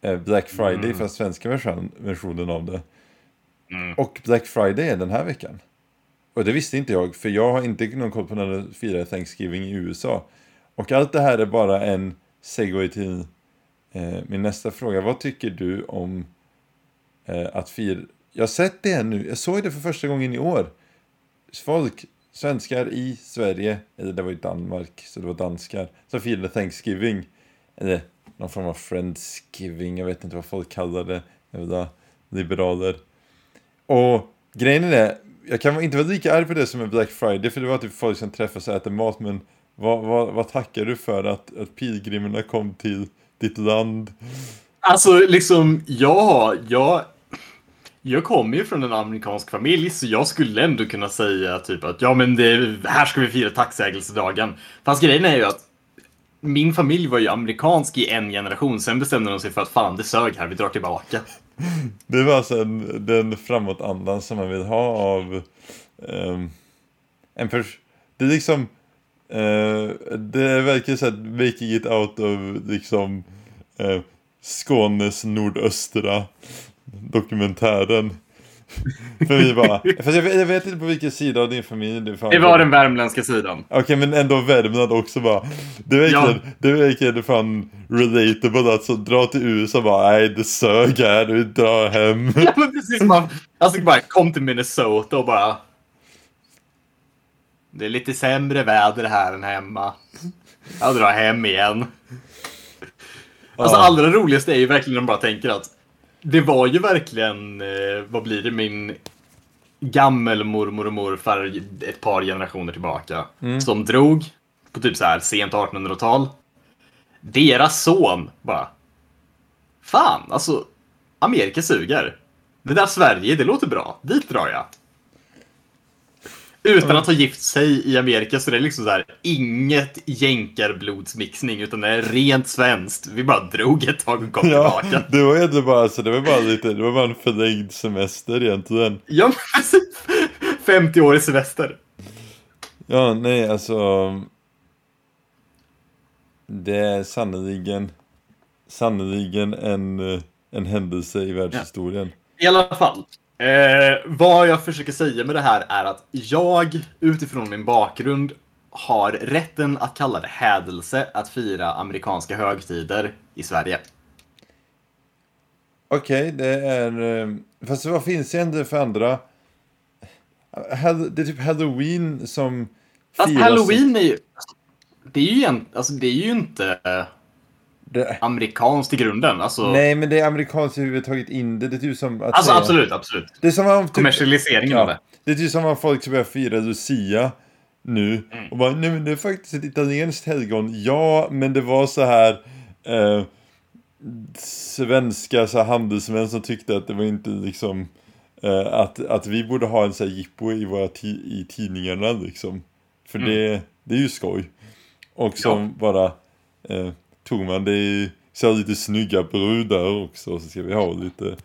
eh, Black Friday Mm. för svenska version, versionen av det. Mm. Och Black Friday är den här veckan. Och det visste inte jag, för jag har inte någon koll på när de firar Thanksgiving i USA. Och allt det här är bara en segway till eh, min nästa fråga. Vad tycker du om eh, att fira... Jag har sett det nu, jag såg det för första gången i år. Folk, svenskar i Sverige, eller det var i Danmark, så det var danskar, som firade Thanksgiving. Eller någon form av Friendsgiving, jag vet inte vad folk kallar det. Jävla liberaler. Och grejen är det, jag kan inte vara lika arg på det som en Black Friday, för det var typ folk som träffas och äter mat, men vad, vad, vad tackar du för att, att pilgrimerna kom till ditt land? Alltså liksom, ja, jag, jag kommer ju från en amerikansk familj så jag skulle ändå kunna säga typ att ja men det, här ska vi fira tacksägelsedagen. Fast grejen är ju att min familj var ju amerikansk i en generation, sen bestämde de sig för att fan det sög här, vi drar tillbaka. Det var alltså en, den framåtandan som man vill ha av um, en pers- Det är liksom uh, Det är verkligen så att making it out of liksom uh, Skånes nordöstra dokumentären. (laughs) För vi bara, för jag, vet, jag vet inte på vilken sida av din familj det fan Det var den värmländska sidan. Okej men ändå Värmland också bara Det verkligen, Ja. det verkligen fan relatable att så dra till USA bara nej det sög här, vi drar hem (laughs) Ja men precis, man, alltså bara kom till Minnesota och bara Det är lite sämre väder här än hemma. Jag drar hem igen. Alltså allra roligaste är ju verkligen när de bara tänker att det var ju verkligen, eh, vad blir det, min gammelmormor och morfar ett par generationer tillbaka som drog på typ så här sent 1800-tal. Deras son bara Fan, alltså Amerika suger. Det där Sverige, det låter bra. Dit drar jag. Utan att ha gift sig i Amerika så det är liksom så här inget jänkarblodsmixning utan det är rent svenskt. Vi bara drog ett tag och kom Ja, tillbaka. det var egentligen bara, alltså, det var bara lite, det var bara en förlängd semester egentligen. Ja, men precis. 50 år i semester. Ja, nej alltså. Det är sannoliken, sannoliken en, eh, en händelse i världshistorien. I alla fall. Eh, vad jag försöker säga med det här är att jag utifrån min bakgrund har rätten att kalla det hädelse att fira amerikanska högtider i Sverige. Okej, det är, eh, fast vad finns det ändå för andra? Det är typ halloween som Fast halloween är ju... Det är ju, igen, alltså, det är ju inte Det, amerikanskt i grunden. Alltså, nej, men det är amerikanskt hur vi har tagit in det. Är typ som att alltså säga, absolut, absolut. Det är som om typ, Kommersialiseringen av Ja, det. det är typ som att folk ska börja fira Lucia nu. Mm. Och bara, nej men det är faktiskt ett italienskt helgon. Ja, men det var så här eh, svenska så här, handelsmän som tyckte att det var inte liksom eh, att, att vi borde ha en så här jippo i våra i tidningarna liksom. För det, det är ju skoj. Och som bara eh, tog man det i så lite snygga brudar också så ska vi ha lite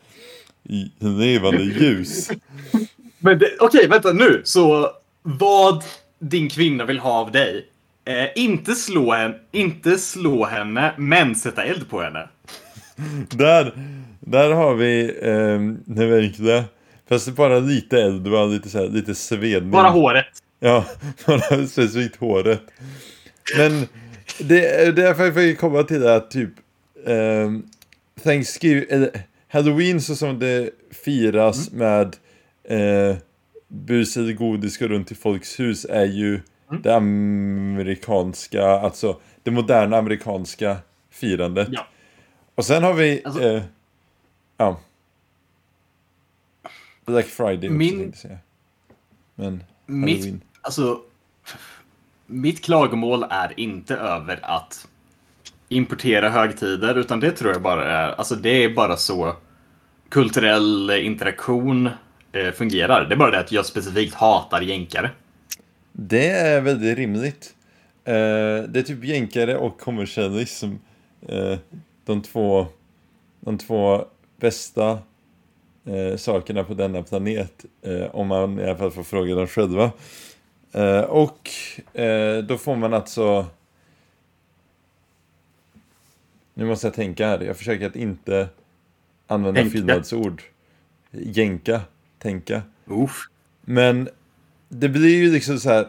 i levande ljus. (laughs) Men okej, vänta nu. Så vad din kvinna vill ha av dig. Eh, inte, slå henne, inte slå henne, men sätta eld på henne. Där, där har vi eh, det verkliga. Fast bara lite eld, bara lite, så här, lite svedning. Bara håret. Ja, (laughs) bara specifikt håret. Men det, är för att jag vill komma till det att typ eh, Thanksgiving, eller Halloween så som det firas med eh, bus eller godis går runt i folks hus är ju det amerikanska, alltså det moderna amerikanska firandet. Ja. Och sen har vi, Alltså- eh, ja. Black Friday också Min- tänkte jag säga. Men Mitt, Halloween. alltså, mitt klagomål är inte över att importera högtider, utan det tror jag bara är, alltså det är bara så kulturell interaktion eh, fungerar. Det är bara det att jag specifikt hatar jänkare. Det är väldigt rimligt. Eh, det är typ jänkare och kommersialism. Eh, de, två, de två bästa eh, sakerna på denna planet. Eh, om man i alla fall får fråga dem själva. Eh, och eh, då får man alltså... Nu måste jag tänka här. Jag försöker att inte använda Tänka. fyllnadsord. Jänka, tänka. Uff. Men det blir ju liksom så här.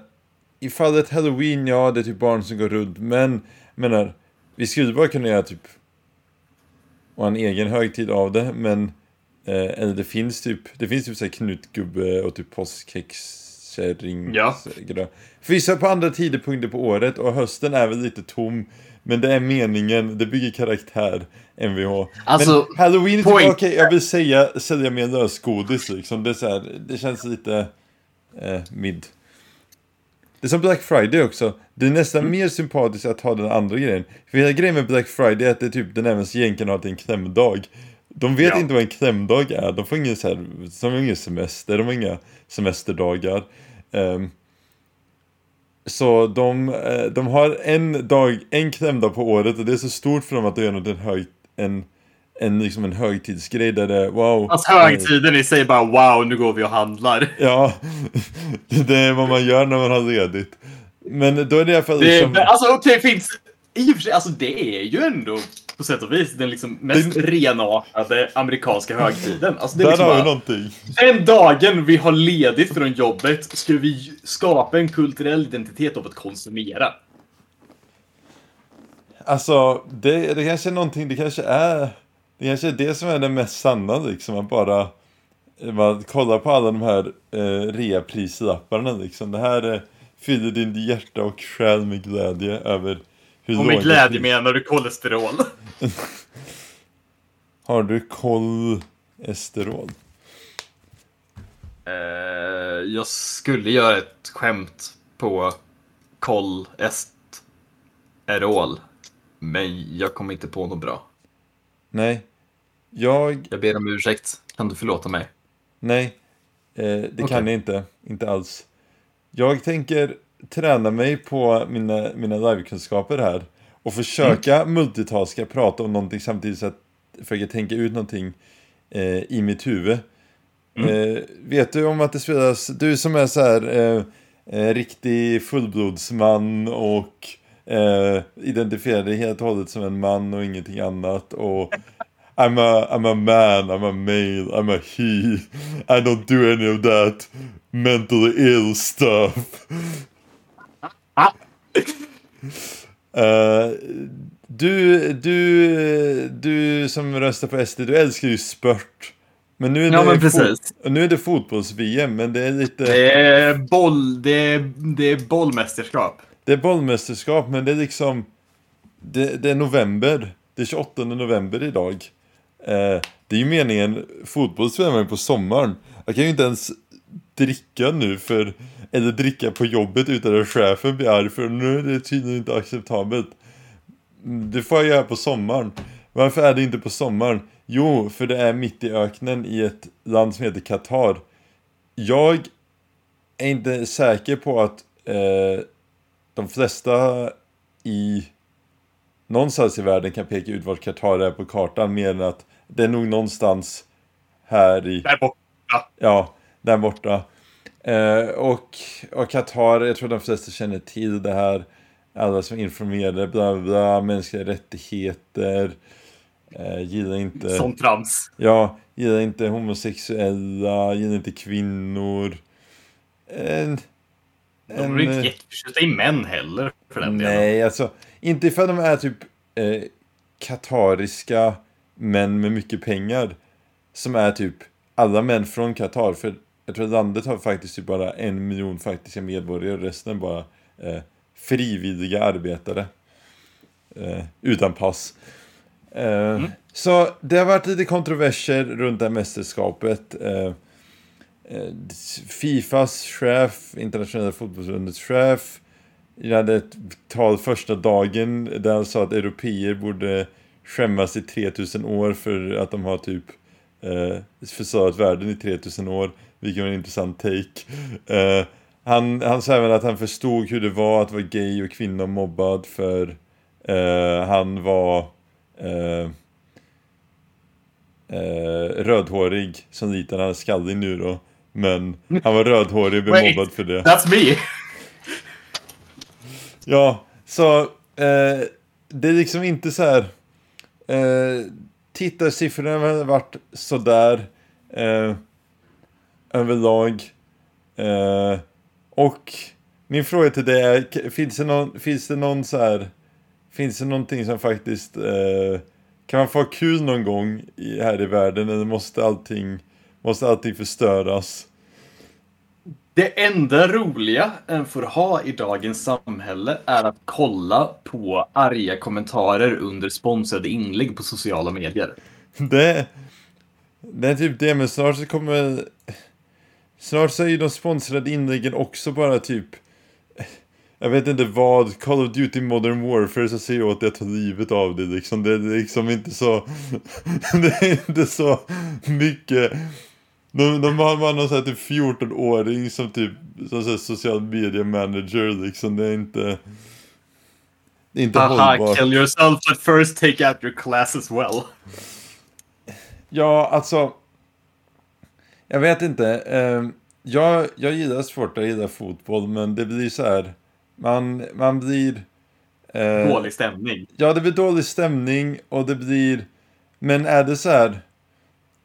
I fallet Halloween, ja det är typ barn som går runt. Men, menar, vi skulle bara kunna göra typ och en egen högtid av det. Men, eh, eller det finns typ, det finns typ så här knutgubbe och typ påskhäxkärring. Ja. vissa på andra tidpunkter på året och hösten är väl lite tom. Men det är meningen, det bygger karaktär, Mvh. Alltså, men Halloween är typ, point- okej jag vill säga, sälja mer lösgodis liksom. Det, är så här, det känns lite eh, mid. Det är som Black Friday också. Det är nästan Mm. mer sympatiskt att ha den andra grejen. För hela grejen med Black Friday är att det är typ den även egentligen har är en klämdag. De vet Ja. inte vad en klämdag är. De får ingen, så här, de har ingen semester, de har inga semesterdagar. Ehm, så de, eh, de har en dag, en klämdag på året och det är så stort för dem att de gör något en, hög, en, en, liksom en högtidsgrej där det wow. Alltså högtiden i sig bara wow, nu går vi och handlar. (laughs) Ja, (laughs) det är vad man gör när man har ledigt. Men då är det i alla fall Det, liksom... alltså okej, finns... I och för sig, alltså det är ju ändå på sätt och vis den liksom mest Det- renartade amerikanska högtiden. Alltså det är Där liksom har bara, någonting. den dagen vi har ledigt från jobbet ska vi skapa en kulturell identitet av att konsumera. Alltså, det, det kanske är någonting, det kanske är... Det kanske är det som är det mest sanna liksom, att bara... Man kollar på alla de här eh, reaprislapparna liksom. Det här eh, fyller din hjärta och själ med glädje över Och med glädje menar du kolesterol. (laughs) Har du kolesterol? Eh, jag skulle göra ett skämt på kolesterol. Men jag kom inte på något bra. Nej. Jag... Jag ber om ursäkt. Kan du förlåta mig? Nej. Eh, det Okej. kan jag inte. Inte alls. Jag tänker träna mig på mina, mina livekunskaper här. Och försöka Mm. multitaska, prata om någonting samtidigt så att försöka tänka ut någonting eh, i mitt huvud. Mm. Eh, vet du om att det spelas, du som är så här eh, eh, riktig fullblodsman och eh, identifierar dig helt och hållet som en man och ingenting annat och (laughs) I'm a, I'm a man, I'm a male, I'm a he. I don't do any of that mentally ill stuff. Ah. Eh, du, du, du som röstar på SD, du älskar ju spurt. Men nu är Ja, det, men fot- precis. nu är det fotbolls-VM, men det är lite... Det är boll... Det är, det är bollmästerskap. Det är bollmästerskap, men det är liksom... Det, det är november. Det är 28 november idag. Eh, det är ju meningen, fotboll spelar man ju på sommaren. Jag kan ju inte ens dricka nu för... Eller dricka på jobbet utan att chefen blir arg för nu är det tydligen inte acceptabelt. Mm, Det får jag göra på sommaren. Varför är det inte på sommaren? Jo, för det är mitt i öknen i ett land som heter Qatar. Jag är inte säker på att eh, de flesta i någonstans i världen kan peka ut vart Qatar är på kartan mer än att det är nog någonstans här i, Där borta. ja, där borta. Eh, och, och Qatar, jag tror de flesta känner till det här. Alla som informerade, bla bla, bla mänskliga rättigheter. Eh, gillar inte... Som trams. Ja, gillar inte homosexuella, gillar inte kvinnor. En, De är inte jätteförtjusta i män heller, för den delen. Nej, alltså inte ifall de är typ eh, katariska män med mycket pengar. Som är typ alla män från Qatar. För jag tror att landet har faktiskt typ bara en miljon faktiska medborgare. och Resten är bara eh, frivilliga arbetare. Eh, utan pass. Eh, Så det har varit lite kontroverser runt det här mästerskapet. Eh, eh, Fifas chef, internationella fotbollsförbundets chef, jag hade ett tal första dagen där han sa att europeer borde skämmas i 3000 år för att de har typ eh, förstört världen i 3000 år, vilket var en intressant take. Eh, han, han sa även att han förstod hur det var att vara gay och kvinnomobbad för eh, han var eh, eh, rödhårig som liten, han är skallig nu då. Men han var rödhårig och blev Wait. mobbad för det. That's me! Ja, så eh, det är liksom inte så här. Eh, tittarsiffrorna har varit sådär eh, överlag. Eh, och min fråga till dig är, finns det någon, finns det någon så här, finns det någonting som faktiskt, eh, kan man få ha kul någon gång i, här i världen eller måste allting, måste allting förstöras? Det enda roliga en får ha i dagens samhälle är att kolla på arga kommentarer under sponsrade inlägg på sociala medier. Det, det är typ det, men snart så kommer... Snart så är ju de sponsrade inläggen också bara typ... Jag vet inte vad, Call of Duty Modern Warfare så säger åt dig att ta livet av det liksom. Det är liksom inte så... (laughs) det är inte så mycket... De, de har bara någon sån här typ 14-åring som typ som så här social media manager liksom. Det är inte... Det är inte Haha, hållbart. kill yourself but first take out your class as well. Ja, alltså. Jag vet inte. Eh, jag, jag gillar sport, jag gillar fotboll, men det blir så här. Man, man blir... eh, Dålig stämning. Ja, det blir dålig stämning och det blir... Men är det så här...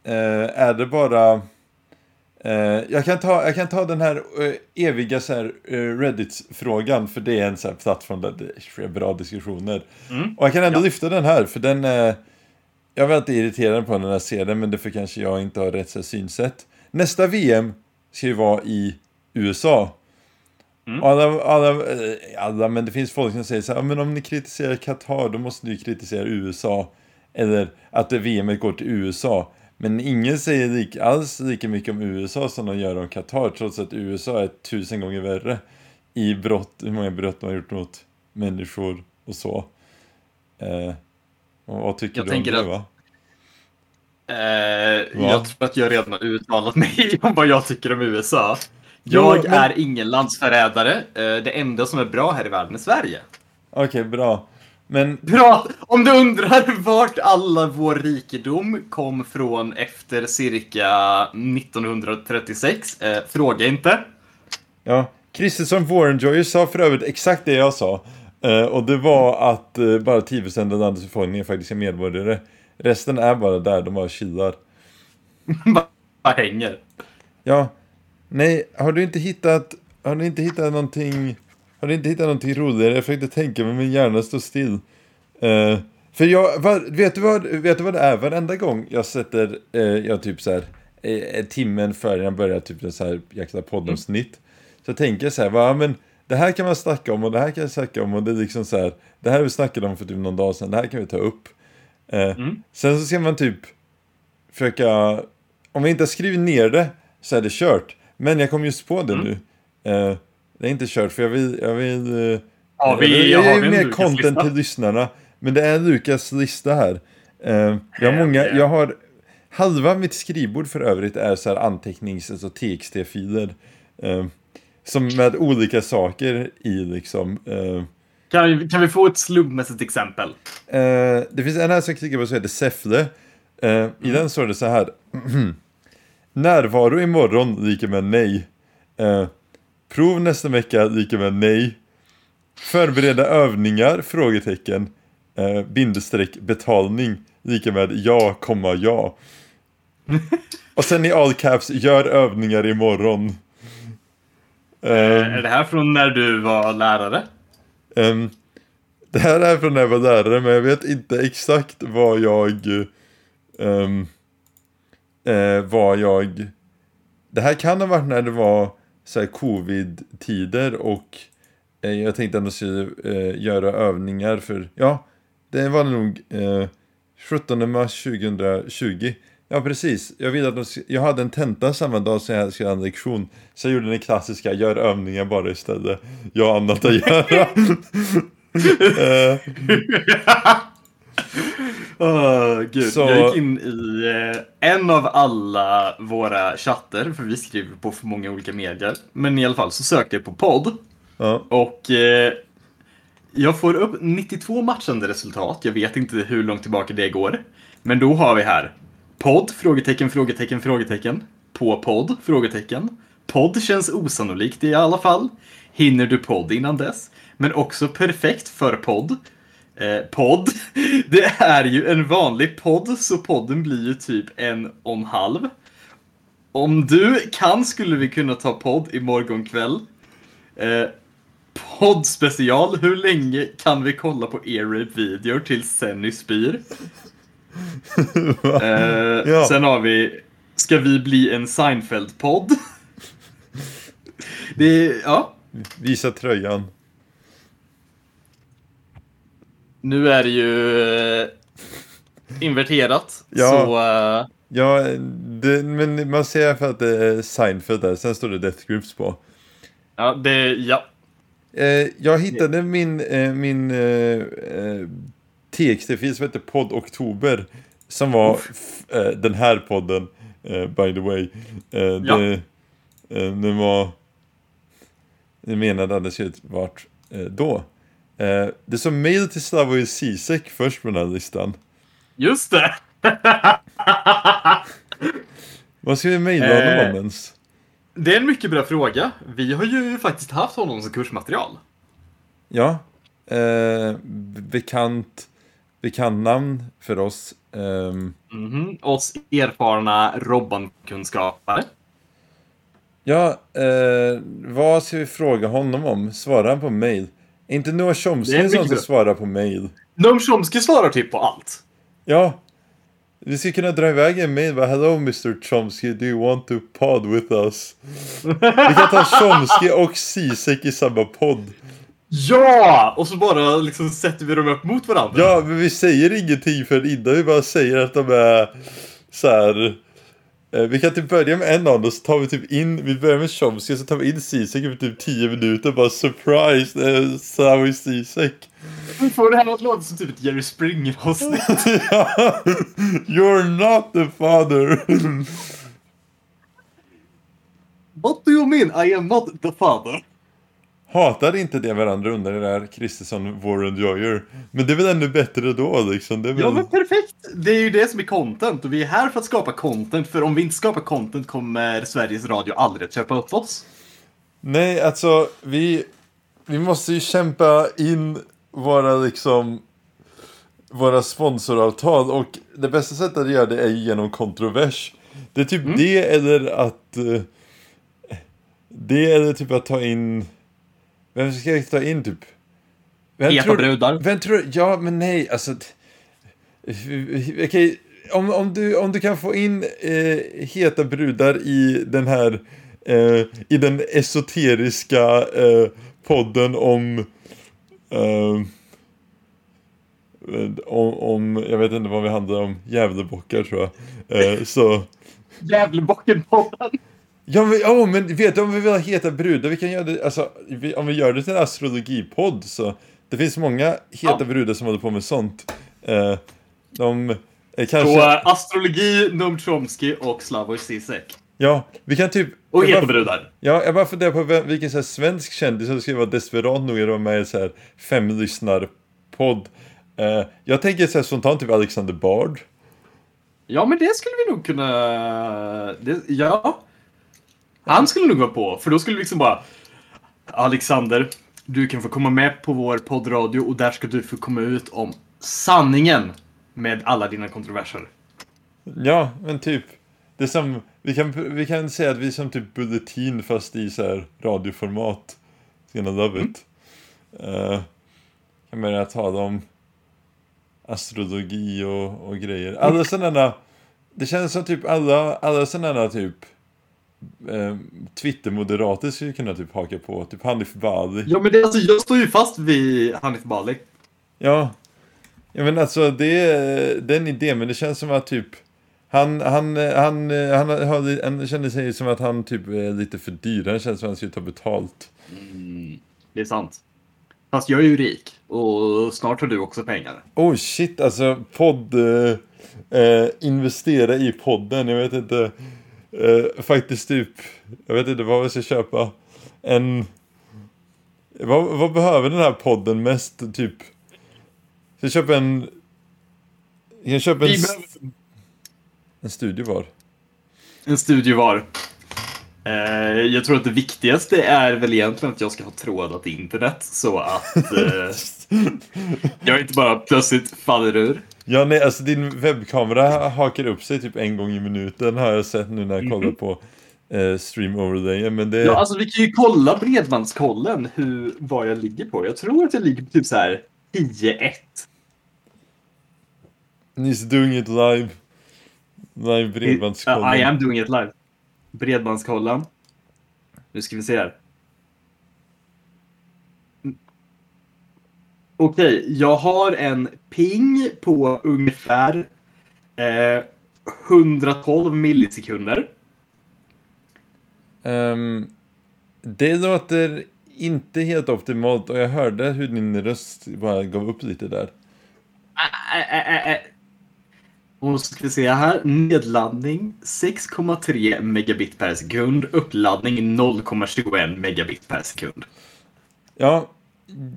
Eh, är det bara... Eh, jag, kan ta, jag kan ta den här eh, eviga så här, eh, Reddit-frågan, för det är en så här plattform där det sker bra diskussioner. Mm. Och jag kan ändå Ja. lyfta den här, för den är... Jag blir alltid irriterad på den när jag ser den, men det är för kanske jag inte har rätt här synsätt. Nästa VM ska ju vara i USA. Mm. Alla, alla, alla, men det finns folk som säger så här, "Ja, men om ni kritiserar Qatar, då måste ni kritisera USA. Eller att VM går till USA. Men ingen säger lika, alls lika mycket om USA som de gör om Qatar, trots att USA är tusen gånger värre i brott, hur många brott de har gjort mot människor och så. Eh, och vad tycker Jag du om det att- va? Eh, Va? jag tror att jag redan har uttalat mig (laughs) om vad jag tycker om USA. Jag Jo, men- är ingen landsförrädare. Eh, det enda som är bra här i världen är Sverige. Okej, bra. Men Bra! Om du undrar vart alla vår rikedom kom från efter cirka 1936, eh, fråga inte. Ja, Kristersson Warrenjoyer sa för övrigt exakt det jag sa. Eh, och det var att eh, bara 10% av landets befolkning är faktiska medborgare. Resten är bara där, de bara chillar. (laughs) Bara hänger. Ja, nej, har du inte hittat, har du inte hittat någonting, har inte hittat någonting roligare? Jag försökte tänka men min hjärna står still. Eh, för jag, var, vet, du vad, vet du vad det är? Varenda gång jag sätter, eh, jag typ så här, eh, timmen före jag börjar typ en så här jäkla poddavsnitt. Så tänker jag så här, va, men det här kan man snacka om och det här kan jag snacka om och det är liksom så här, det här vi snackat om för typ någon dag sedan, det här kan vi ta upp. Mm. Sen så ska man typ försöka, om jag inte har skrivit ner det så är det kört. Men jag kom just på det Mm. nu. Det är inte kört för jag vill, jag vill, eh, Ja, vi, jag vill, jag jag har vill en mer content lista. till lyssnarna. Men det är Lukas lista här. Eh, jag har många, jag har, halva mitt skrivbord för övrigt är så här antecknings, alltså txt-filer. Eh, som med olika saker i liksom. Kan, vi, kan vi få ett slumpmässigt exempel? Eh, det finns en här som jag klickar på som heter Säffle. Eh, I den står det så här. (clears throat) Närvaro imorgon lika med nej. Eh, prov nästa vecka lika med nej. Förbereda övningar? Frågetecken. Eh, bindestreck betalning lika med ja, komma ja. (laughs) Och sen i all caps, gör övningar imorgon. Eh, Eh, är det här från när du var lärare? Ehm, det här är från när jag var lärare, men jag vet inte exakt vad jag... ehm, eh, vad jag... Det här kan ha varit när det var så här covid-tider och eh, jag tänkte att jag skulle eh, göra övningar för... Ja, det var nog eh, 17 mars 2020. Ja, precis. Jag, ville att de, jag hade en tenta samma dag som jag skulle ha en lektion. Så jag gjorde den klassiska, gör övningar bara istället. Jag har annat att göra. (laughs) (laughs) (laughs) (laughs) Åh, gud. Så- Jag gick in i eh, en av alla våra chatter, för vi skriver på för många olika medier. Men i alla fall så sökte jag på podd. Ja. Och eh, jag får upp 92 matchande resultat. Jag vet inte hur långt tillbaka det går. Men då har vi här podd? Frågetecken, frågetecken, frågetecken. På podd? Frågetecken. Podd känns osannolikt i alla fall. Hinner du podd innan dess? Men också perfekt för podd. Eh, podd. (laughs) Det är ju en vanlig podd, så podden blir ju typ en och en halv. Om du kan skulle vi kunna ta podd imorgon kväll. Eh, podd special. Hur länge kan vi kolla på ear-rape-videor tills Senny spyr? (laughs) Eh, Ja. Sen har vi Ska vi bli en Seinfeld-podd? (laughs) Det är, ja. Visa tröjan. Nu är det ju eh, inverterat. Ja. Så eh, Ja, det, men man ser för att det är Seinfeld där, sen står det Death Grips på. ja, det, ja. Eh, jag hittade min, eh, min eh, eh, TXT-fil som heter Podd Oktober. Som var den här podden, by the way. Ja. det, den var... Jag menade att det skulle varit då. Eh, det står mail till Slavoj Zizek först på den här listan. Just det! (laughs) Vad ska vi mejla honom Eh. om ens? Det är en mycket bra fråga. Vi har ju faktiskt haft honom som kursmaterial. Ja. Eh, bekant, bekant namn för oss. Ehm, Mhm. Oss erfarna Robban-kunskapare. ja, eh, vad ska vi fråga honom om? Svarar han på mail? Inte Noah Chomsky som bra. svarar på mail? Noam Chomsky svarar typ på allt. Ja. Vi ska kunna dra iväg en mail bara Hello Mr Chomsky, do you want to pod with us? Vi kan ta Chomsky och Zizek i samma podd. Ja! Och så bara liksom sätter vi dem upp mot varandra. Ja, men vi säger ingenting för innan vi bara säger att de är så här. Eh, Vi kan typ börja med en av dem, så tar vi typ in, vi börjar med Chomsky, så tar vi in Zizek för typ 10 minuter, bara surprise, det är Slavoj Zizek. Vi får det här att låta som typ ett Jerry Springer-avsnitt. (laughs) Ja, You're not the father. What do you mean? I am not the father. Hatar inte det varandra under det där Kristersson Warren Joyer. Men det är väl ännu bättre då liksom. Det väl... Ja men perfekt! Det är ju det som är content och vi är här för att skapa content för om vi inte skapar content kommer Sveriges Radio aldrig att köpa upp oss. Nej, alltså vi, vi måste ju kämpa in våra liksom våra sponsoravtal och det bästa sättet att göra det är ju genom kontrovers. Det är typ det eller att eh, det eller typ att ta in vem ska jag ta in typ? Vem Heta brudar. Vem tror Ja, men nej, alltså Okej, om, om, du, om du kan få in eh, heta brudar i den här eh, i den esoteriska eh, podden om eh, om, om, jag vet inte vad vi handlar om, Gävlebockar tror jag. Eh, så, Gävlebocken-podden. Ja men, oh, men vet du om vi vill ha heta brudar, vi kan göra det, alltså, vi, om vi gör det till en astrologipodd så, det finns många heta Ja. brudar som håller på med sånt. Eh, de, eh, Så kanske, äh, astrologi, Noam Chomsky och Slavoj Zizek. ja, vi kan typ... Och heta brudar. Ja, jag bara funderar på vem, vilken så här svensk kändis som skulle vara desperat nog att vara med i en så här femlyssnarpodd. Eh, jag tänker så här spontant typ Alexander Bard. Ja men det skulle vi nog kunna... Det, ja. Han skulle nog vara på, för då skulle vi liksom bara... Alexander, du kan få komma med på vår poddradio och där ska du få komma ut om sanningen med alla dina kontroverser. Ja, men typ. Det som, vi kan, vi kan säga att vi är som typ Bulletin fast i så här radioformat. Gonna love it. Eh, kan börja tala om astrologi och, och grejer. Alla sådana, det känns som typ alla, alla sådana typ eh, Twitter-moderater skulle kunna typ haka på. Typ Hanif Bali. Ja men det, alltså, jag står ju fast vid Hanif Bali. Ja. Ja men alltså det är den idén, men det känns som att typ han, han, han, han, han, han känner sig som att han typ är lite för dyr. Han känns som att han skulle ta betalt. Det är sant. Fast jag är ju rik och snart har du också pengar. Oh shit, alltså podd... Eh, eh, investera i podden, jag vet inte. Eh, faktiskt typ, jag vet inte vad vi ska köpa. En... Vad, vad behöver den här podden mest? Typ... Ska jag köpa en... Jag köpa en, Vi behöver en studio var. en studio var. Eh, jag tror att det viktigaste är väl egentligen att jag ska ha trådat internet så att eh, (laughs) jag inte bara plötsligt faller ur. Ja, nej, alltså din webbkamera hakar upp sig typ en gång i minuten har jag sett nu när jag kollar på eh, stream overlayen. Men det... Ja, alltså vi kan ju kolla bredbandskollen hur, vad jag ligger på. Jag tror att jag ligger på typ så här 10-1. He's doing it live. Live bredbandskollen. I am doing it live. Bredbandskollen. Nu ska vi se här. Okej, jag har en ping på ungefär eh, 112 millisekunder. Ehm, det låter inte helt optimalt och jag hörde hur din röst bara gav upp lite där. Ä, ä, ä, ä. Och så ska vi se här. Nedladdning 6,3 megabit per sekund. Uppladdning 0,21 megabit per sekund. Ja,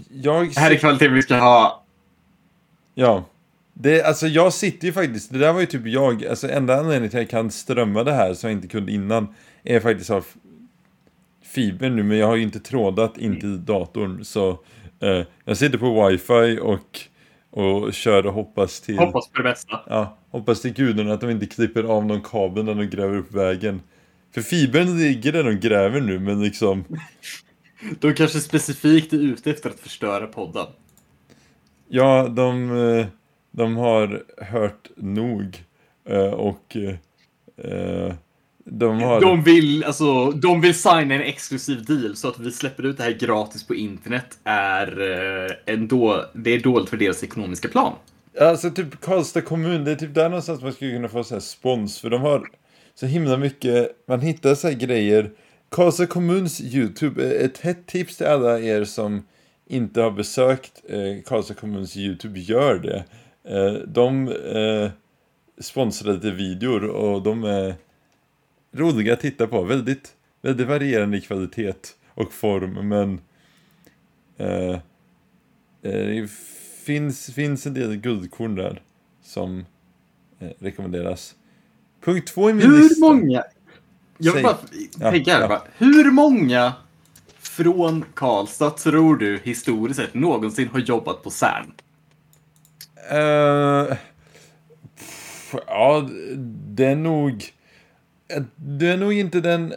jag... Det här är kvaliteten vi ska ha. Ja. Det, alltså jag sitter ju faktiskt, det där var ju typ jag, alltså enda anledningen till att jag kan strömma det här som jag inte kunde innan är faktiskt av fiber nu, men jag har ju inte trådat in till datorn så eh, jag sitter på wifi och, och kör och hoppas till, Hoppas på det bästa. ja, hoppas till gudarna att de inte klipper av någon kabel när de gräver upp vägen. För fibern ligger där de gräver nu, men liksom, De kanske specifikt är ute efter att förstöra podden. ja, de, eh, de har hört nog eh, och eh, de har... De vill, alltså, de vill signa en exklusiv deal så att vi släpper ut det här gratis på internet är, eh, en då, det är dåligt för deras ekonomiska plan. Alltså typ Karlstad kommun, det är typ där någonstans man skulle kunna få så här spons för de har så himla mycket, man hittar så här grejer. Karlstad kommuns YouTube, eh, ett hett tips till alla er som inte har besökt eh, Karlstad kommuns YouTube, gör det. Eh, de eh, sponsrar lite videor och de är roliga att titta på, väldigt, väldigt varierande i kvalitet och form men eh, Eh, Det finns, finns en del guldkorn där som eh, rekommenderas. Punkt två i min Hur lista. många? Jag vill bara Ja, tänka här. ja. Bara, hur många från Karlstad tror du historiskt sett någonsin har jobbat på CERN? Pff, ja, det är nog... Det är nog inte den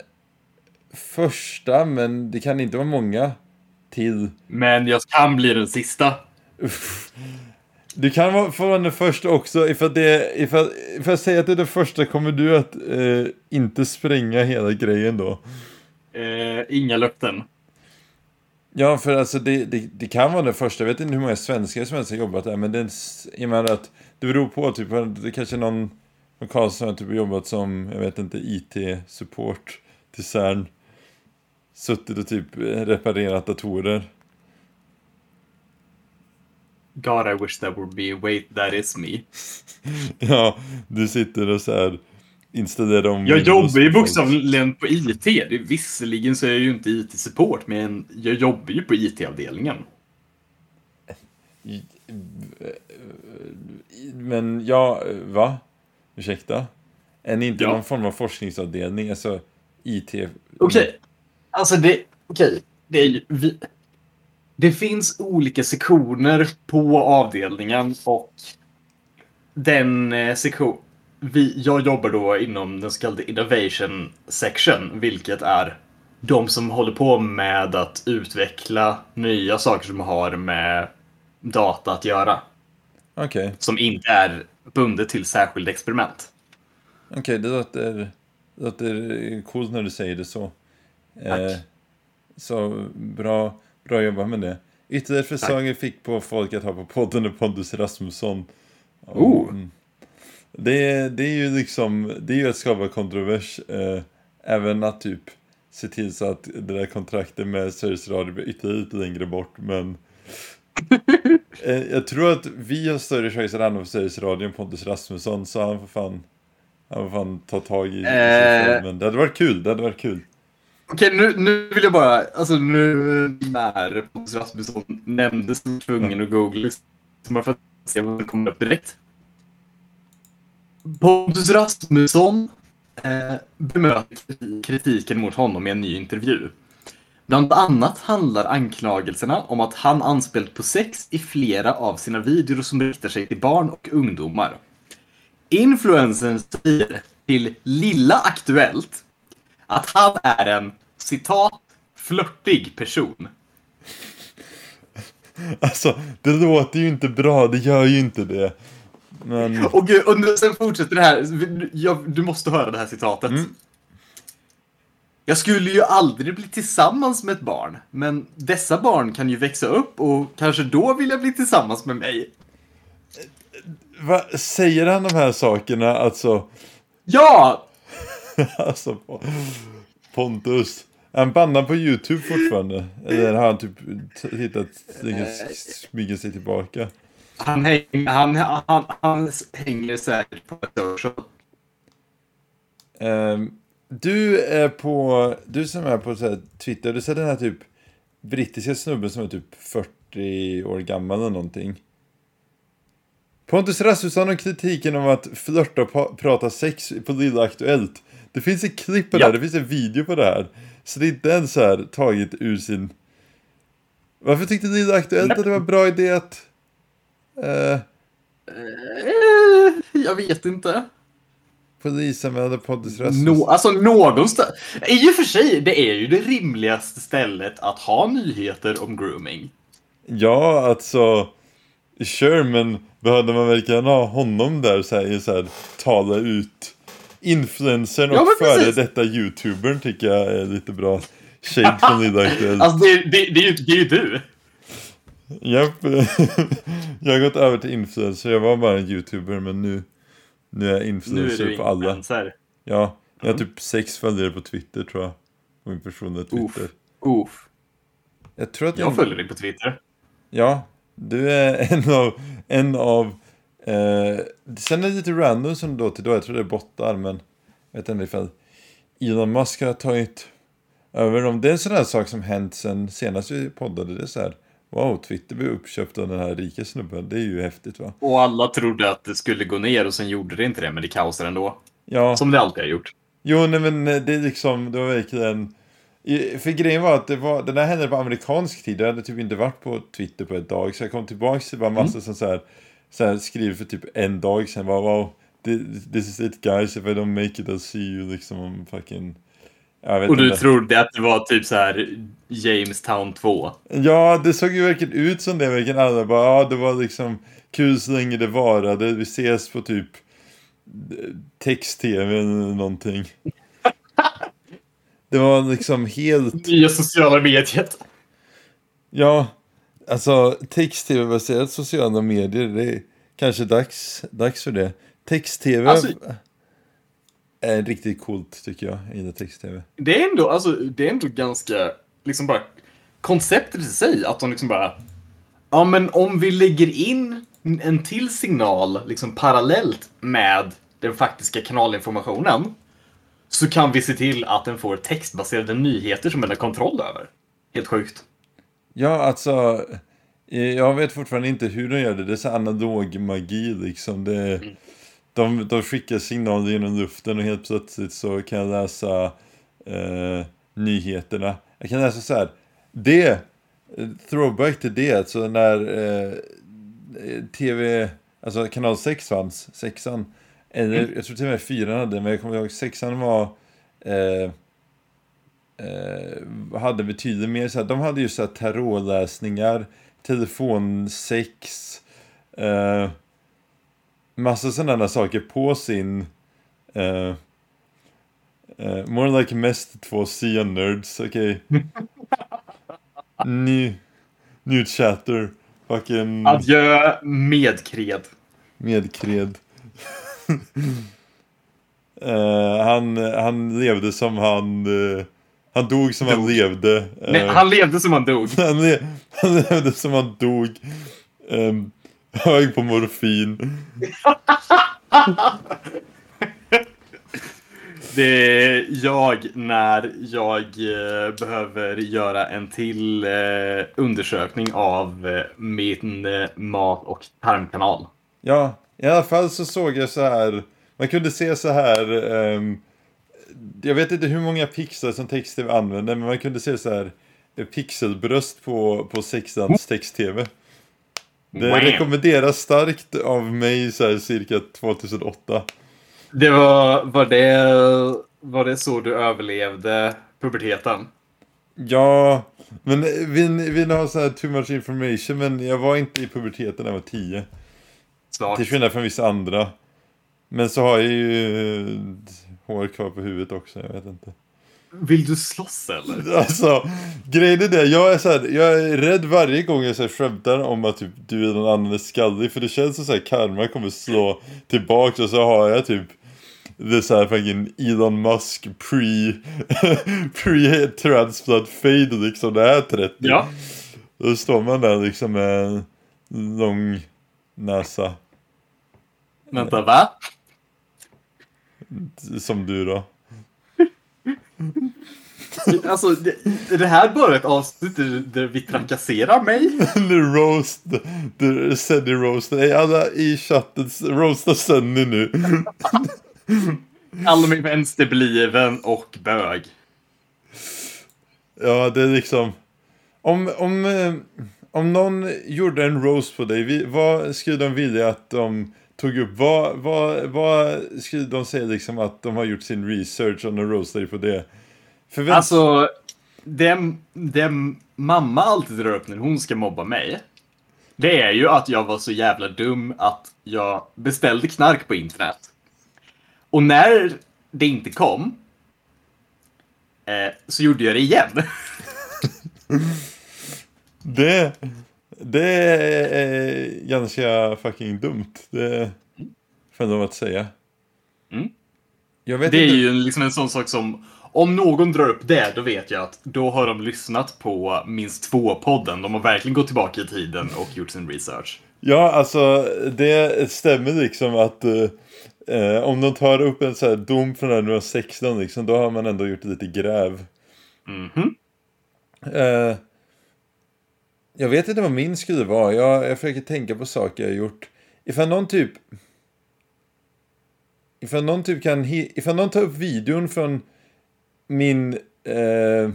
första, men det kan inte vara många till. Men jag kan bli den sista. Uff. Du kan vara- få vara den första också. Ifall, det, ifall, ifall jag säger att det är den första, kommer du att eh, inte spränga hela grejen då? Eh, inga löften. Ja, för alltså det, det, det kan vara den första. Jag vet inte hur många svenskar som ens har jobbat där, men det, jag menar att det beror på. Typ, det kanske är någon från Karlstad har typ jobbat som, jag vet inte, IT-support till CERN. Suttit och typ reparerat datorer. God I wish that would be, wait that is me. (laughs) Ja, du sitter och så här installerar om Jag jobbar ju bokstavligen på IT. Det visserligen så är jag ju inte IT-support, men jag jobbar ju på IT-avdelningen. Men ja, va? Ursäkta? Är ni inte Ja. någon form av forskningsavdelning? Alltså IT? Okej. Alltså det... Okej. Det är ju... Vi, det finns olika sektioner på avdelningen och den eh, sektion... Vi, jag jobbar då inom den så kallade Innovation Section, vilket är de som håller på med att utveckla nya saker som har med data att göra. Okej. Som inte är bundet till särskilda experiment. Okej, det låter, det låter coolt när du säger det så. Eh, Tack. så bra, bra jobbat med det. Ytterligare förslag fick på folk att ha på podden är Pontus Rasmusson. Oh. Mm. Det, är- det är ju liksom, det är ju att skapa kontrovers. Eh, även att typ se till så att det där kontraktet med Sveriges Radio blir ytterligare lite längre bort. Men (laughs) Eh, Jag tror att vi har större chans att på Sveriges Radio än Pontus Rasmusson, så han får fan, han får fan ta tag i Eh. Men det hade varit kul, det hade varit kul. Okej, nu, nu vill jag bara, alltså nu när Pontus Rasmusson nämndes så tvungen att googla bara för att se vad som kommer upp direkt. Pontus Rasmusson eh, bemöter kritiken mot honom i en ny intervju. Bland annat handlar anklagelserna om att han anspelat på sex i flera av sina videor som riktar sig till barn och ungdomar. Influencern säger till Lilla Aktuellt att han är en citat flörtig person. Alltså, det låter ju inte bra, det gör ju inte det. Men, Och, gud, och sen fortsätter det här. Jag, du måste höra det här citatet. Mm. Jag skulle ju aldrig bli tillsammans med ett barn, men dessa barn kan ju växa upp och kanske då vilja bli tillsammans med mig. vad säger han de här sakerna, alltså? Ja! (laughs) Alltså, Pontus. Han bannad på YouTube fortfarande? Eller har han typ hittat, lyckats smyga sig tillbaka? Han, häng, han, han, han hänger säkert på ett social. Ehm, du är på, du som är på så här Twitter, du ser den här typ brittiska snubben som är typ 40 år gammal eller någonting. Pontus Rasmusson och kritiken om att flörta och prata sex på Lilla Aktuellt. Det finns ett klipp på det Ja. här, det finns en video på det här. Så det är inte ens så här taget ur sin... Varför tyckte Lilla Aktuellt att det var en bra idé att... Uh, Eh, jag vet inte. polisanmälde Pontus Rasmusson? No, alltså någonstans. I och för sig, det är ju det rimligaste stället att ha nyheter om grooming. Ja, alltså... Sure, men behövde man verkligen ha honom där så här, i så här tala ut influencern och Ja, före detta youtubern tycker jag är lite bra. Shade från Lilla Aktuellt. Alltså det, det, det, är ju, det är ju du. Japp. (laughs) jag har gått över till influencer. Jag var bara en youtuber men nu, nu är jag Nu är influencer på alla. influencer. Ja, jag har typ sex följare på Twitter tror jag. På min personliga Twitter. Uff. Uff. Jag tror att Jag följer dig på Twitter. Ja, du är en av, en av eh, sen är det lite random som då till då, jag tror det är bottar men jag vet inte ifall Elon Musk har tagit över dem. Det är en sån här sak som hänt sen senast vi poddade. Det är så här, wow, Twitter blev uppköpt av den här rika snubben. Det är ju häftigt va? Och alla trodde att det skulle gå ner och sen gjorde det inte det, men det kaosade ändå. Ja, Som det alltid har gjort. jo nej men det är liksom, det var verkligen för grejen var att det var, den här hände på amerikansk tid. Jag hade typ inte varit på Twitter på ett dag. Så jag kom tillbaka till bara massa som så här, så här skriver för typ en dag sen. Bara, wow, thi- this is it guys. If I don't make it I'll see you. Liksom om fucking... Och du inte. trodde att det var typ så här Jamestown 2. Ja, det såg ju verkligen ut som det. Verkligen alla bara, ja det var liksom kul så länge det varade. Vi ses på typ eh, text-tv eller någonting. (laughs) Det var liksom helt... Nya sociala mediet. Ja, alltså text-tv-baserat sociala medier, det är kanske dags, dags för det. Text-tv Alltså- är riktigt coolt tycker jag, gillar text-tv. Det är ändå, alltså, det är ändå ganska, liksom bara, konceptet i sig, att de liksom bara, ja men om vi lägger in en till signal, liksom parallellt med den faktiska kanalinformationen, så kan vi se till att den får textbaserade nyheter som den har kontroll över. Helt sjukt. Ja, alltså, eh, jag vet fortfarande inte hur de gör det, det är så analog magi liksom. Det, de, de skickar signaler genom luften och helt plötsligt så kan jag läsa eh, nyheterna. Jag kan läsa så här, det, eh, throwback till det, alltså när eh, eh, tv, alltså kanal 6 fanns, sexan, eller jag tror till och med fyran hade, men jag kommer ihåg sexan var eh, eh, hade betydligt mer så här, de hade ju så här tarotläsningar, telefonsex, eh, massa sådana saker på sin eh, eh, More like mest två C-nerds, okej. (laughs) Ny, new chatter, fucking Adjö medkred. medkred. (laughs) Eh, han, han levde som han, eh, Han dog som han Dog. levde. Nej, Eh, han levde som han dog. (laughs) han, le- han levde som han dog. (laughs) Um, hög på morfin. (laughs) Det är jag när jag eh, behöver göra en till eh, undersökning av eh, min mat och tarmkanal. Ja, i alla fall så såg jag så här. Man kunde se så här. ehm, jag vet inte hur många pixlar som text-tv använder, men man kunde se så här eh, pixelbröst på, på sexans text-tv. Det Wham! rekommenderas starkt av mig så här cirka 2008. Det var, var, det, var det så du överlevde puberteten? Ja, men vi, vi har så här too much information, men jag var inte i puberteten när jag var 10. Snart. Till skillnad från vissa andra. Men så har jag ju eh, hår kvar på huvudet också, jag vet inte. Vill du slåss eller? (laughs) Alltså, grejen är det, jag är, så här, jag är rädd varje gång jag så här, skämtar om att typ, du är någon annan är skallig. För det känns som så här, karma kommer slå tillbaka och så har jag typ det är såhär fucking Elon Musk pre (laughs) pre transplant fade liksom när jag är 30. Ja. Då står man där liksom med en lång näsa. Vänta, va? Som du då. Alltså, det, är det här bara ett avsnitt där, där vi trakasserar mig? (laughs) The roast, the Senny roast. Nej, alla i chatten, roasta Senny nu. Alla med vänsterbliven och bög. Ja, det är liksom... Om, om, eh, om någon gjorde en roast på dig, vad skulle de vilja att de tog upp? Vad, vad, vad skulle de säga liksom att de har gjort sin research om de roastar på det? För vem- Alltså, det, det mamma alltid drar upp när hon ska mobba mig. Det är ju att jag var så jävla dum att jag beställde knark på internet. Och när det inte kom. Eh, så gjorde jag det igen. (laughs) det, det är ganska fucking dumt. Det får jag lov att säga. Mm. Jag vet Det är inte. ju en- liksom en sån sak som om någon drar upp det, då vet jag att då har de lyssnat på minst två podden. De har verkligen gått tillbaka i tiden och gjort sin research. Ja, alltså det stämmer liksom att eh, eh, om de tar upp en så här dom från när du var 16 liksom, då har man ändå gjort lite gräv. Mhm. Eh, jag vet inte vad min skulle vara. Jag, jag försöker tänka på saker jag har gjort. Ifall någon typ... Ifall någon typ kan... Ifall någon tar upp videon från min eh,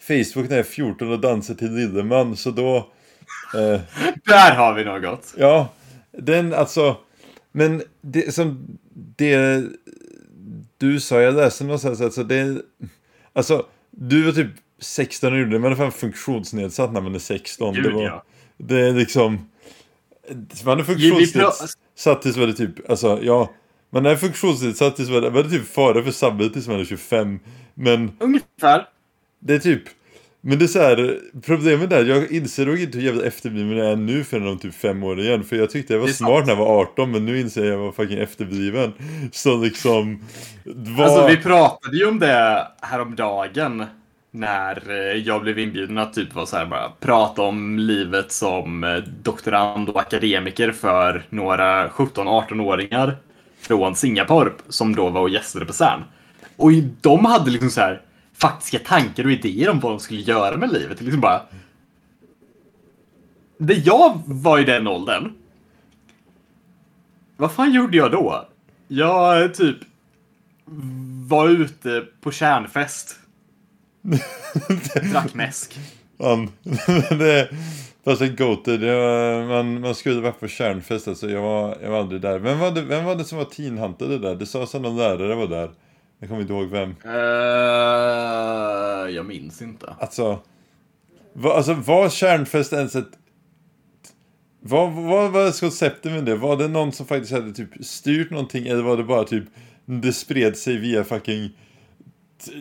Facebook när jag är 14 och dansar till Lilleman, så då... Eh, (laughs) Där har vi något. Ja, den alltså. Men det som det du sa, jag läste någonstans, alltså det Alltså, du var typ 16 och gjorde det, är fan funktionsnedsatt när man är 16. Gud, det, var, ja. det är liksom... Man är funktionsnedsatt tills man är typ, alltså ja. Man är funktionsnedsatt tills man är, man är typ fara för samhället tills man är 25. Men Ungefär. det är typ Men det är så här, problemet är jag inser nog inte hur jävla efterbliven jag är nu förrän om typ fem år igen För jag tyckte jag var smart när jag var 18 men nu inser jag att jag var fucking efterbliven Så liksom vad... Alltså vi pratade ju om det häromdagen. När eh, jag blev inbjuden att typ vara så här bara prata om livet som eh, doktorand och akademiker för några 17-18-åringar från Singapore som då var och gästade på CERN. Och de hade liksom så här faktiska tankar och idéer om vad de skulle göra med livet. Liksom bara... När jag var i den åldern. Vad fan gjorde jag då? Jag typ var ute på kärnfest. (laughs) Drack mäsk. Man, (laughs) det Fast en goated, man, man skulle vara på kärnfest alltså, jag var, jag var aldrig där Vem var det, vem var det som var teenhuntade där? Det sades att någon lärare var där Jag kommer inte ihåg vem Eh, jag minns inte. Alltså, va, alltså var kärnfest ens ett... Vad vad var konceptet med det? Var det någon som faktiskt hade typ styrt någonting eller var det bara typ det spred sig via fucking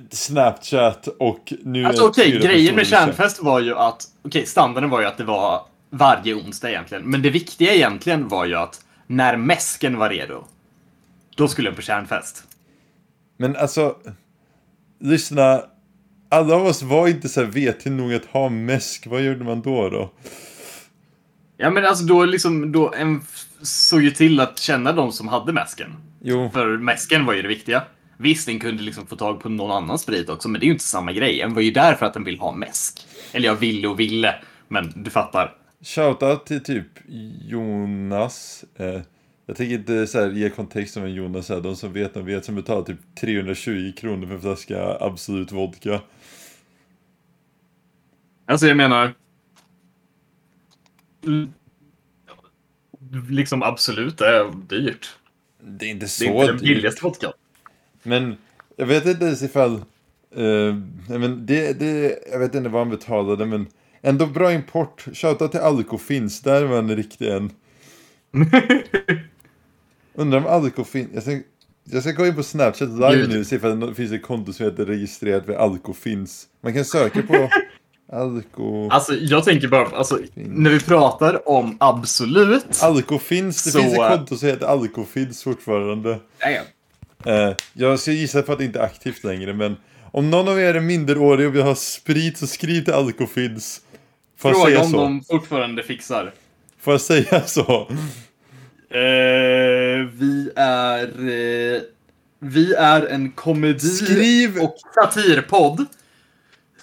Snapchat och nu Alltså okej, fyra grejen med kärnfest var ju att, okej, standarden var ju att det var varje onsdag egentligen. Men det viktiga egentligen var ju att när mäsken var redo, då skulle jag på kärnfest. Men alltså, lyssna. alla av oss var inte så här vetiga nog att ha mäsk. Vad gjorde man då då? Ja men alltså då liksom, då en såg ju till att känna de som hade mäsken. Jo, För mäsken var ju det viktiga. Visst, den kunde liksom få tag på någon annan sprit också, men det är ju inte samma grej. En var ju där för att den vill ha mäsk. Eller jag ville och ville, men du fattar. shoutout till typ Jonas. Eh, jag tänker inte så här, ge kontext om en Jonas är. De som vet, de vet. Som betalar typ 320 kronor för en flaska Absolut Vodka. Alltså jag menar... Liksom absolut, det är dyrt. Det är inte Det så är inte den billigaste vodkan. Men jag vet inte ens ifall... Uh, men det, det, jag vet inte vad han betalade men ändå bra import. Shoutout till Alko finns. Där var en riktig en. (laughs) Undrar om Alko finns. Jag ska, jag ska gå in på Snapchat live nu och se ifall det finns ett konto som heter registrerat vid Alko finns. Man kan söka på (laughs) Alko. Alltså jag tänker bara, alltså när vi pratar om absolut. Alko finns. Det Så, finns ett äh, konto som heter Alko finns fortfarande. Nej, Eh, jag ska gissa på att det inte är aktivt längre, men om någon av er är minderårig och vill ha sprit så skriv till Alkofins. Får jag Fråga säga om så? de fortfarande fixar. Får jag säga så? Eh, vi är... Eh, vi är en komedi Skriv- och satirpodd.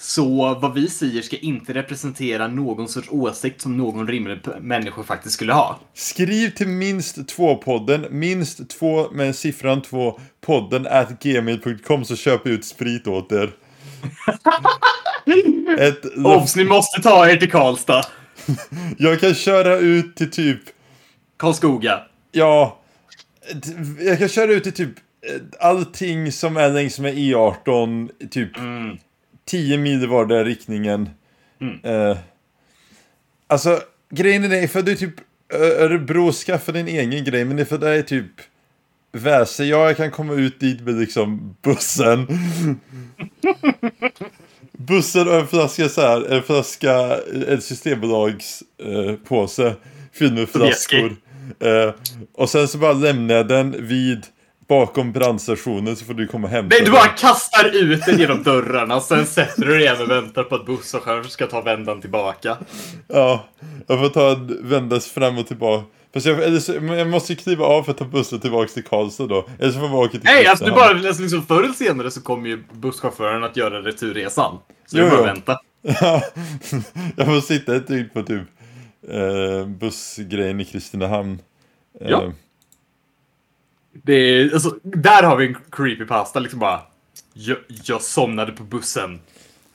Så vad vi säger ska inte representera någon sorts åsikt som någon rimlig människa faktiskt skulle ha. Skriv till minst två podden, minst två med siffran två podden at gmail.com så köper jag ut sprit åt er. (laughs) Ett Obs, ni måste ta er till Karlstad. (laughs) jag kan köra ut till typ, Karlskoga. ja, jag kan köra ut till typ eh, allting som är längs med E18, typ Mm. 10 mil i vardera riktningen. Mm. Eh, alltså, grejen är det, för du typ Örebro, skaffa din egen grej, men det är för det är typ Väse, ja jag kan komma ut dit med liksom bussen. (laughs) bussen och en flaska så här, en flaska, en systembolags eh, fylld med flaskor. Eh, och sen så bara lämnar jag den vid bakom brandstationen så får du komma och hämta Nej, du den. bara kastar ut den genom dörrarna, sen sätter du dig igen och väntar på att busschauffören ska ta vändan tillbaka. Ja, jag får ta en vändas fram och tillbaka. Fast jag, eller så, jag måste ju kliva av för att ta bussen tillbaka till Karlstad då. Eller så får vi åka till Nej, alltså du bara, alltså, liksom, förr eller senare så kommer ju busschauffören att göra returresan. Så Jo, du bara jo. vänta. Ja, (laughs) jag får sitta ett dygn på typ eh, bussgrejen i Kristinehamn. Eh, Ja. Det är, alltså, där har vi en creepypasta liksom bara. Jag, jag somnade på bussen.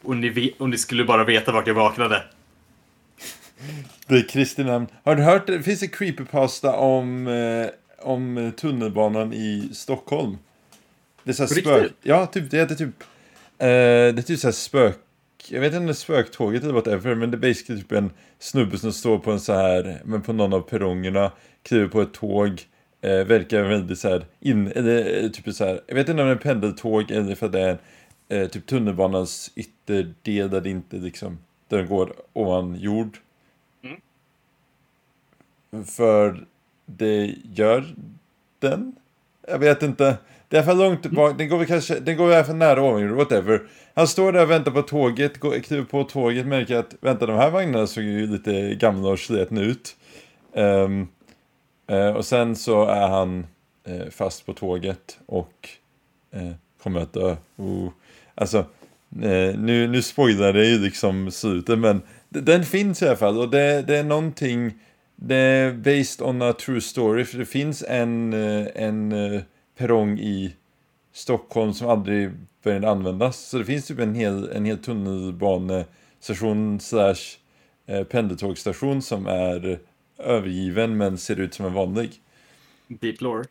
Och ni, vet, och ni skulle bara veta vart jag vaknade. Det är Kristinehamn. Har du hört, det finns en creepypasta om, eh, om tunnelbanan i Stockholm. Det är så här På spök... Ja, typ, det heter typ... Eh, det är typ så här spök... Jag vet inte om det är spöktåget eller whatever, men det är basically typ en snubbe som står på en så här, men på någon av perrongerna, kliver på ett tåg, eh, verkar väldigt så här, in, eller eh, typ så här, jag vet inte om det är en pendeltåg eller för det är eh, typ tunnelbanans ytterdel där det inte liksom, där den går ovan jord. För det gör den? Jag vet inte. Det är för långt bak. Den går väl kanske, den går väl för nära ovan jord, whatever. Han står där och väntar på tåget, går, kliver på tåget, märker att vänta de här vagnarna såg ju lite gamla och slitna ut. Eh, Eh, och sen så är han eh, fast på tåget och eh, kommer att dö. Oh. Alltså, eh, nu, nu spoilar det ju liksom slutet men den finns i alla fall och det, det är någonting det är based on a true story för det finns en, eh, en eh, perrong i Stockholm som aldrig började användas. Så det finns typ en hel, en hel tunnelbanestation slash pendeltågstation pendeltågsstation som är övergiven men ser ut som en vanlig. Deep lore.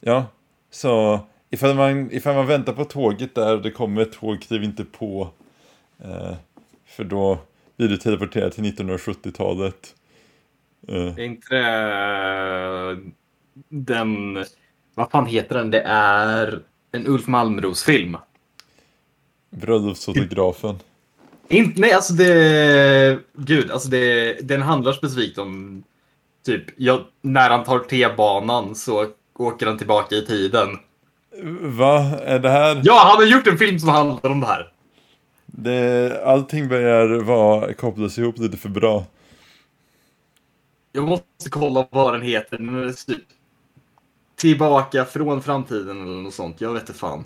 Ja, så ifall man, ifall man väntar på tåget där och det kommer ett tåg, kliv inte på. Eh, för då blir du teleporterad till 1970-talet. Eh, Är inte det den... Vad fan heter den? Det är en Ulf Malmros-film. bröllopsfotografen. Inte, nej, alltså det... Gud, alltså det... Den handlar specifikt om... Typ, ja, när han tar T-banan så åker han tillbaka i tiden. Va? Är det här? Ja, han har gjort en film som handlar om det här. Det, allting börjar vara, kopplas ihop lite för bra. Jag måste kolla vad den heter. Den är typ Tillbaka från framtiden eller något sånt. Jag vet inte fan.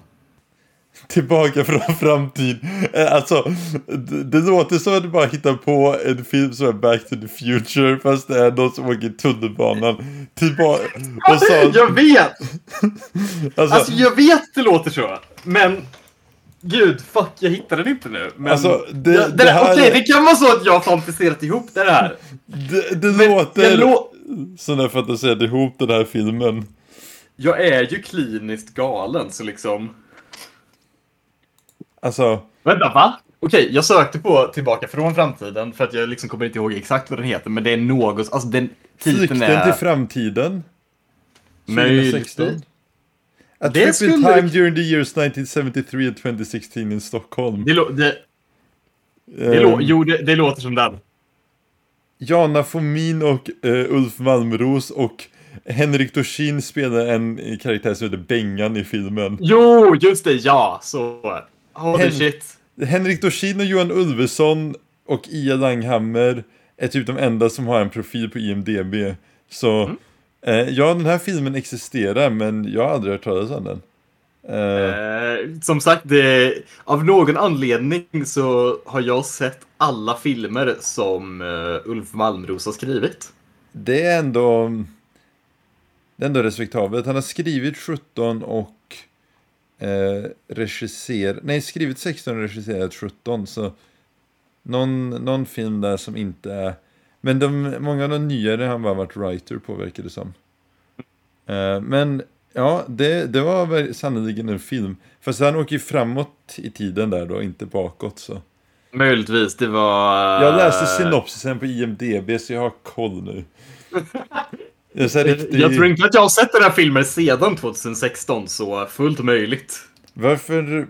Tillbaka från framtid. Eh, Alltså, det, låter som att du bara hittar på en film som är Back to the Future fast det är någon som åker tunnelbanan. Tillbaka. (laughs) Och så, Jag vet! (laughs) alltså, Alltså jag vet det låter så. Men Gud, fuck, jag hittar den inte nu. Men, Alltså, det- Ja, det, det här- Okej, det kan vara så att jag har fantiserat ihop det här. (laughs) det, det Men låter jag lå- som när jag fantiserade ihop den här filmen. Jag är ju kliniskt galen, så liksom... Alltså, Vänta, va? Okej, jag sökte på Tillbaka från framtiden för att jag liksom kommer inte ihåg exakt vad den heter, men det är något, alltså den titeln Flykten är... till framtiden. 2016. Möjligtvis. A Det trip in skulle- time during the years 1973 and 2016 in Stockholm. Det, det, det, Ehm, jo, det, det låter som den. Jana Fomin och eh, Ulf Malmros och Henrik Dorsin spelar en karaktär som heter Bengan i filmen. Jo, just det, ja, så. Holy Hen- shit. Henrik Dorsin och Johan Ulveson och Ia Langhammer är typ de enda som har en profil på IMDB. Så Mm. eh, ja, den här filmen existerar men jag har aldrig hört talas om den. Eh, Eh, som sagt, det, av någon anledning så har jag sett alla filmer som eh, Ulf Malmros har skrivit. det är ändå det är ändå respektabelt. Han har skrivit 17 och eh, regisserat, nej skrivit 16 och regisserat 17 så någon, någon film där som inte är men de, många av de nyare har han bara varit writer på verkar det som. Eh, men ja, det, det var väl sannoliken en film. Fast han åker ju framåt i tiden där då, inte bakåt så. Möjligtvis, det var... Jag läste synopsisen på IMDB så jag har koll nu. (laughs) Jag, riktig... Jag tror inte att jag har sett den här filmen sedan 2016, så fullt möjligt. Varför...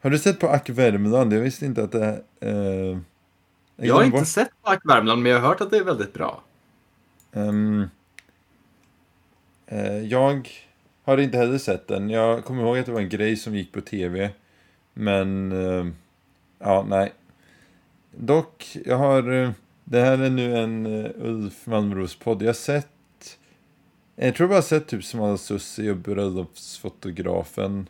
Har du sett på Ack Värmland? Jag visste inte att det... Eh... Jag har glömde inte bort. sett Back Värmland, men jag har hört att det är väldigt bra. Ehm, eh, jag har inte heller sett den. Jag kommer ihåg att det var en grej som gick på tv. Men... eh, ja, nej. Dock, jag har... eh, det här är nu en uh, Ulf Malmros podd. Jag har sett... Jag tror bara jag har sett typ Smala Sussi och Bröllopsfotografen.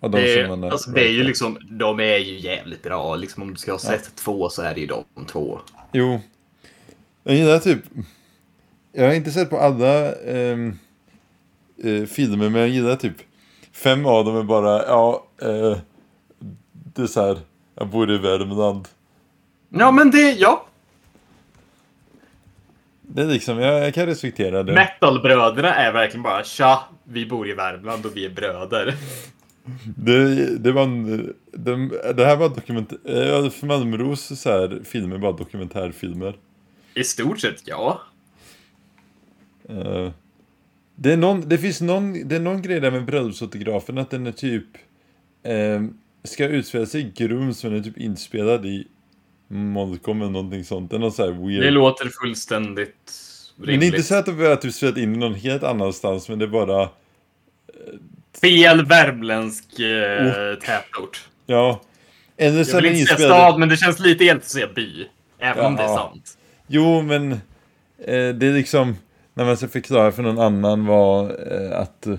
Och de Det, som man alltså, det är ju liksom, de är ju jävligt bra. Liksom, om du ska ha sett två så är det ju de två. Jo. Jag gillar typ... Jag har inte sett på alla ehm, eh, filmer, men jag gillar typ... Fem av dem är bara, ja... Eh, det är så här, jag bor i Värmland. Ja, men det, ja. Det är liksom, jag, jag kan respektera det. Metalbröderna är verkligen bara tja, vi bor i Värmland och vi är bröder. Det, det var en, de, det här var dokument... Eh, Ulf Malmros så här, filmer bara dokumentärfilmer. I stort sett, ja. Eh, det, är någon, det finns någon, det är någon grej där med bröllopsfotografen att den är typ eh, ska utspela sig i Grums men är typ inspelad i Molkom eller någonting sånt. Det är något så weird. Det låter fullständigt men det är rimligt. inte så att de har typ spelat in någon helt annanstans men det är bara Fel värmländsk eh, tätort. ja. Eller så Jag vill inte säga inspelad. stad, men det känns lite elakt att säga by. Även om det är Ja. sant. Jo men eh, det är liksom när man ska förklara för någon annan vad eh, att eh,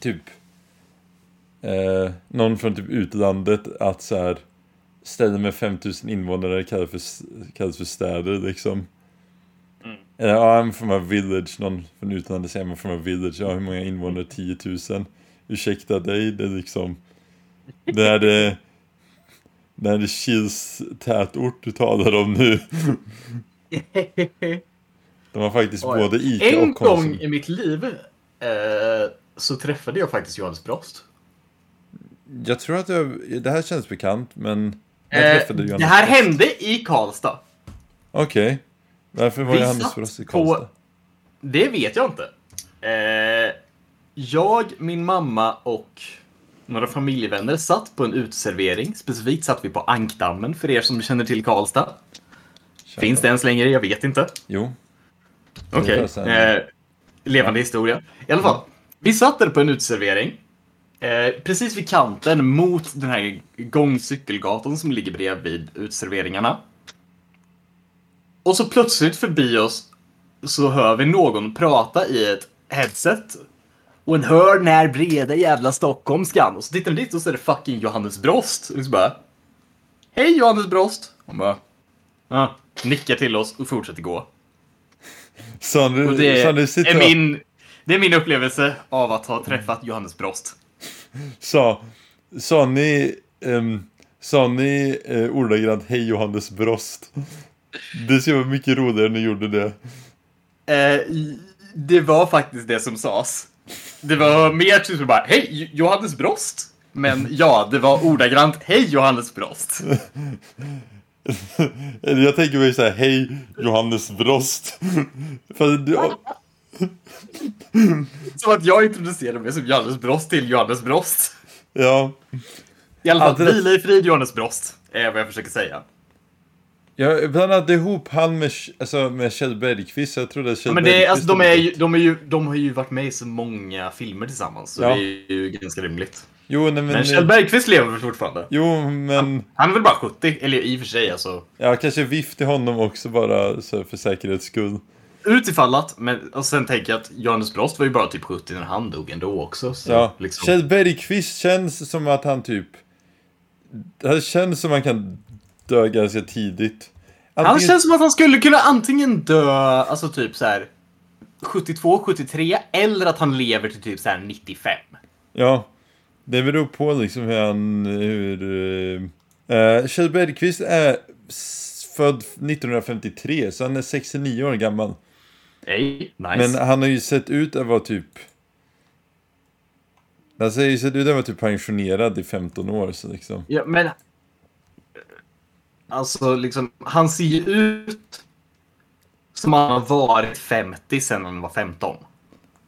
typ eh, någon från typ utlandet att så här städer med 5000 invånare kallas för, kallas för städer liksom. Mm. Eller ja, I'm from a village, någon från utlandet säger man from a village, ja hur många invånare? 10 000. Ursäkta dig, det är liksom det är det det är det Kils tätort du talar om nu. (laughs) De har faktiskt Oj. både Ica En och Konsum. gång i mitt liv eh, så träffade jag faktiskt Johannes Brost. Jag tror att jag, det här känns bekant, men Eh, det här hände i Karlstad. Okej. Varför var Vi Johannes Brost i på- Karlstad? Det vet jag inte. Eh, jag, min mamma och några familjevänner satt på en uteservering. Specifikt satt vi på Ankdammen, för er som känner till Karlstad. Finns det ens längre? Jag vet inte. Jo. Okej. här- Eh, levande historia. I alla fall. Vi satt där på en uteservering. Eh, precis vid kanten mot den här gångcykelgatan som ligger bredvid utserveringarna. Och så plötsligt förbi oss så hör vi någon prata i ett headset. Och en hör när breda jävla stockholmskan. Och så tittar vi dit och så är det fucking Johannes Brost. Och så bara... Hej Johannes Brost! Han bara... Ja, nickar till oss och fortsätter gå. Så Och nu, det så nu sitter är, min, det är min upplevelse av att ha träffat Johannes Brost. Sa, sa ni, um, sa ni uh, ordagrant hej Johannes Brost? Det skulle vara mycket roligare när ni gjorde det. Eh, det var faktiskt det som sades. Det var mer typ bara Hej Jo- Johannes Brost. Men ja, det var ordagrant Hej Johannes Brost. (laughs) Jag tänker mig så här, hej Johannes Brost. För du, Som att jag introducerade mig som Johannes Brost till Johannes Brost. ja. I alla fall, vila i frid Johannes Brost. Är vad jag försöker säga. Jag blandade ihop han med, alltså, med Kjell Bergqvist. Jag trodde att Kjell Men det är, Bergqvist alltså, de, är ju, de, är ju, de har ju varit med i så många filmer tillsammans. Så Ja. det är ju ganska rimligt. Jo, nej, men... Men Kjell Bergqvist lever väl fortfarande? Jo, men... Han är väl bara 70? Eller i och för sig alltså. Ja, kanske vift till honom också bara så för säkerhets skull. Utifall att, men och sen tänker jag att Johannes Brost var ju bara typ 70 när han dog ändå också. Så, Ja, liksom. Kjell Bergqvist känns som att han typ... Det känns som att han kan dö ganska tidigt. Han Antingen- känns som att han skulle kunna antingen dö, alltså typ så här 72, 73 eller att han lever till typ så här 95. Ja, det beror på liksom hur han... Hur, uh, Kjell Bergqvist är född 1953, så han är 69 år gammal. Hey, nice. Men han har ju sett ut att vara typ... Han ser ju sett ut att vara typ pensionerad i 15 år, så liksom. Ja, men... Alltså, liksom, han ser ju ut som han har varit 50 sedan han var 15.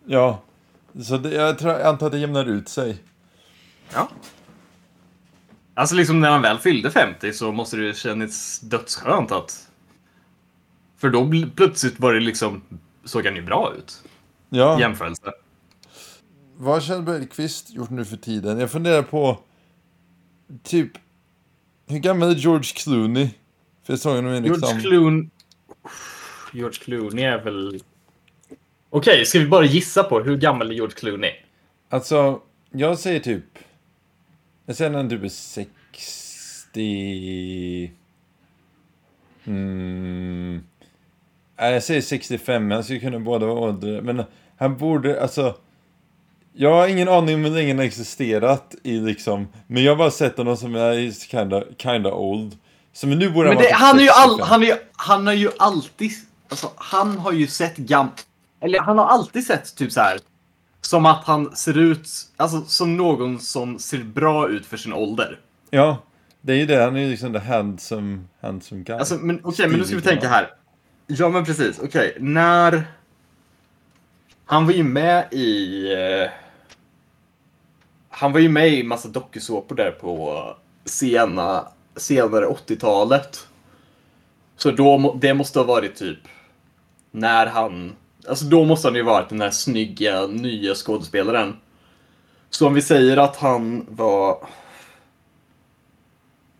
Ja, så det, jag, tror, jag antar att det jämnar ut sig. Ja. Alltså, liksom när han väl fyllde 50 så måste det ju kännas dödsskönt att... För då plötsligt var det liksom... Såg han ju bra ut. Ja. Jämförelse. Vad har Kjell Bergqvist gjort nu för tiden? Jag funderar på... Typ... Hur gammal är George Clooney? För jag såg honom i liksom... George Clooney... George Clooney är väl... Okej, ska vi bara gissa på hur gammal är George Clooney? Alltså, jag säger typ... Jag säger när han typ är 60... Mm... Nej, jag säger 65, men han skulle kunna båda vara äldre. Men han borde, alltså... Jag har ingen aning om hur länge han har existerat i liksom... Men jag har bara sett honom som är kinda, kinda old. Så men nu borde Men han det, vara han, är ju all, 65. han, är han har ju alltid... Alltså, han har ju sett gam... Eller han har alltid sett typ så här. Som att han ser ut... Alltså som någon som ser bra ut för sin ålder. Ja, det är ju det. Han är ju liksom the handsome, handsome guy. Alltså, men okej, men nu ska vi tänka här. Ja, men precis. Okej, när... Han var ju med i... Eh, han var ju med i massa dokusåpor där på sena, senare 80-talet. Så då, det måste ha varit typ när han... Alltså då måste han ju varit den här snygga nya skådespelaren. Så om vi säger att han var...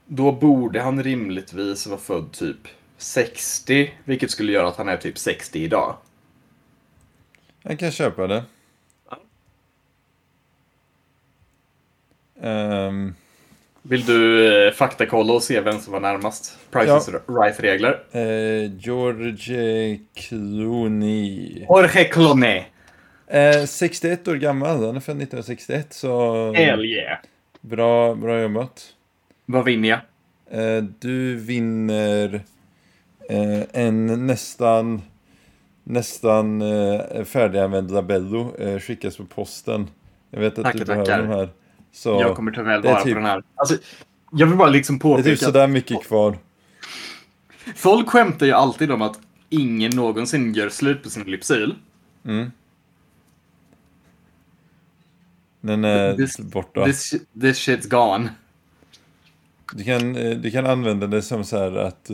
Då borde han rimligtvis vara född typ 60, vilket skulle göra att han är typ 60 idag. Jag kan köpa det. Ehm, Vill du eh, faktakolla och se vem som var närmast? Price is right-regler. eh, George Clooney. Jorge Clooney. Eh, 61 år gammal, han är född 1961 så Hell yeah. bra, bra jobbat. Vad vinner jag? Eh, du vinner en nästan nästan eh, färdiganvänd labello eh, skickas på posten. Jag vet att Tackar, du behöver tackar. de här. Så Jag kommer ta väl vara typ- på den här. Alltså, jag vill bara liksom det är påpeka typ sådär mycket kvar. folk skämtar ju alltid om att ingen någonsin gör slut på sin Lypsyl. Mm. Den är This- borta. This, this shit's gone. Du kan, eh, du kan använda det som så här att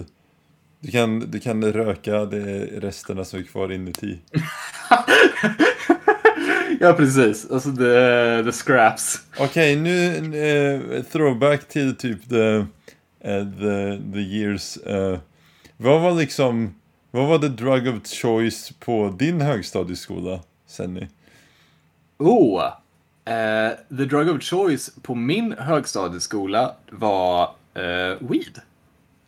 du kan, du kan röka det resterna som är kvar inuti. (laughs) Ja, precis. Alltså the, the scraps. Okej, nu eh, throwback till typ the, eh, the, the years. eh, vad var liksom, vad var the drug of choice på din högstadieskola, Senny? Oh! eh, the drug of choice på min högstadieskola var eh, weed.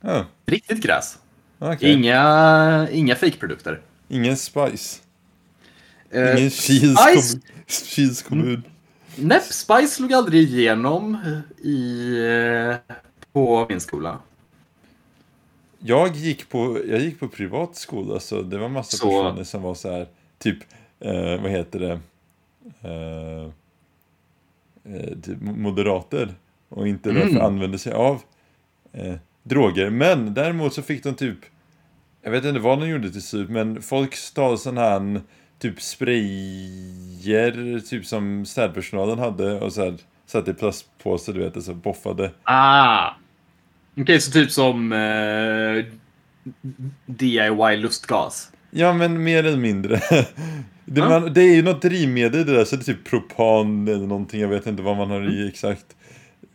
Ja, Riktigt gräs. Okej. Inga, inga fejkprodukter. Ingen spice. Eh, Ingen Kils (laughs) kommun. Kils kommun. Nej, Spice slog aldrig igenom i, eh, på min skola. Jag gick på, jag gick på privat skola så det var massa Så- personer som var så här, typ, eh, vad heter det, eh, eh, typ moderater och inte Mm. därför använde sig av eh, droger. Men däremot så fick de typ, jag vet inte vad de gjorde till slut, men folk stal sån här typ sprayer, typ som städpersonalen hade och så här satte i plastpåse, du vet, och så boffade. Ah! Okej, så typ som eh, DIY lustgas. Ja, men mer eller mindre. (laughs) Det, man, det är ju något drivmedel det där, så det är typ propan eller någonting, jag vet inte vad man har i exakt.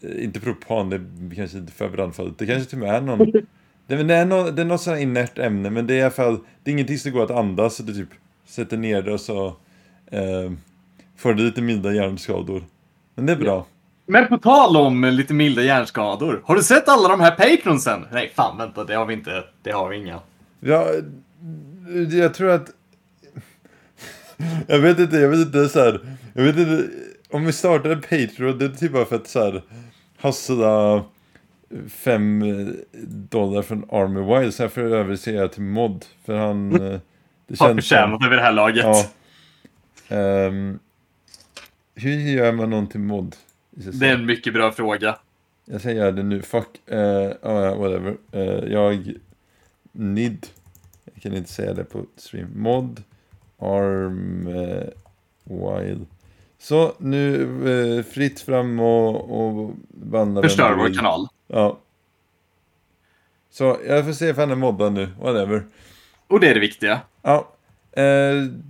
Eh, Inte propan, det är kanske inte för brandfallet. Det kanske till och med är någon... (laughs) Det, men det är, någon, det är något sånt här inert ämne, men det är i alla fall, det är ingenting som går att andas, så du typ sätter ner det och så eh, får du lite milda hjärnskador. Men det är bra. Men på tal om lite milda hjärnskador. Har du sett alla de här patronsen? Nej, fan vänta, det har vi inte. Det har vi inga. Ja, jag tror att... (laughs) Jag vet inte, jag vet inte så här. Jag vet inte, om vi startar en Patreon, det är typ bara för att så här hassla fem dollar från Army Wild, så jag för övrigt säger jag till Mod, för han... eh, Det Har som- förtjänat det vid det här laget. Ja. Ehm, hur gör man någon till Mod? Det är en mycket bra fråga. Jag säger göra det nu. Fuck. Uh, ja, whatever. Eh, jag... Nid. Jag kan inte säga det på stream. Mod. Arm. Uh, wild. Så nu eh, fritt fram och, och banda Förstör vår kanal. Ja. Så jag får se if han är moddad nu. Whatever. Och det är det viktiga. Ja. Eh,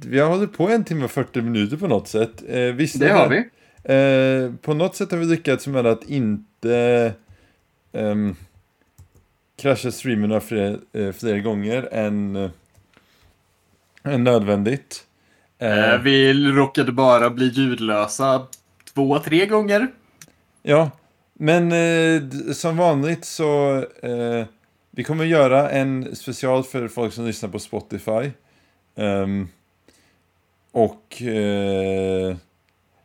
vi har hållit på en timme och 40 minuter på något sätt. Eh, visst Det har vi. Eh, på något sätt har vi lyckats med att inte ehm, krascha streamerna fler, eh, fler gånger än, eh, än nödvändigt. Eh, Eh, Vi råkade bara bli ljudlösa två, tre gånger. Ja, men eh, som vanligt så eh, vi kommer göra en special för folk som lyssnar på Spotify. Ehm, och eh,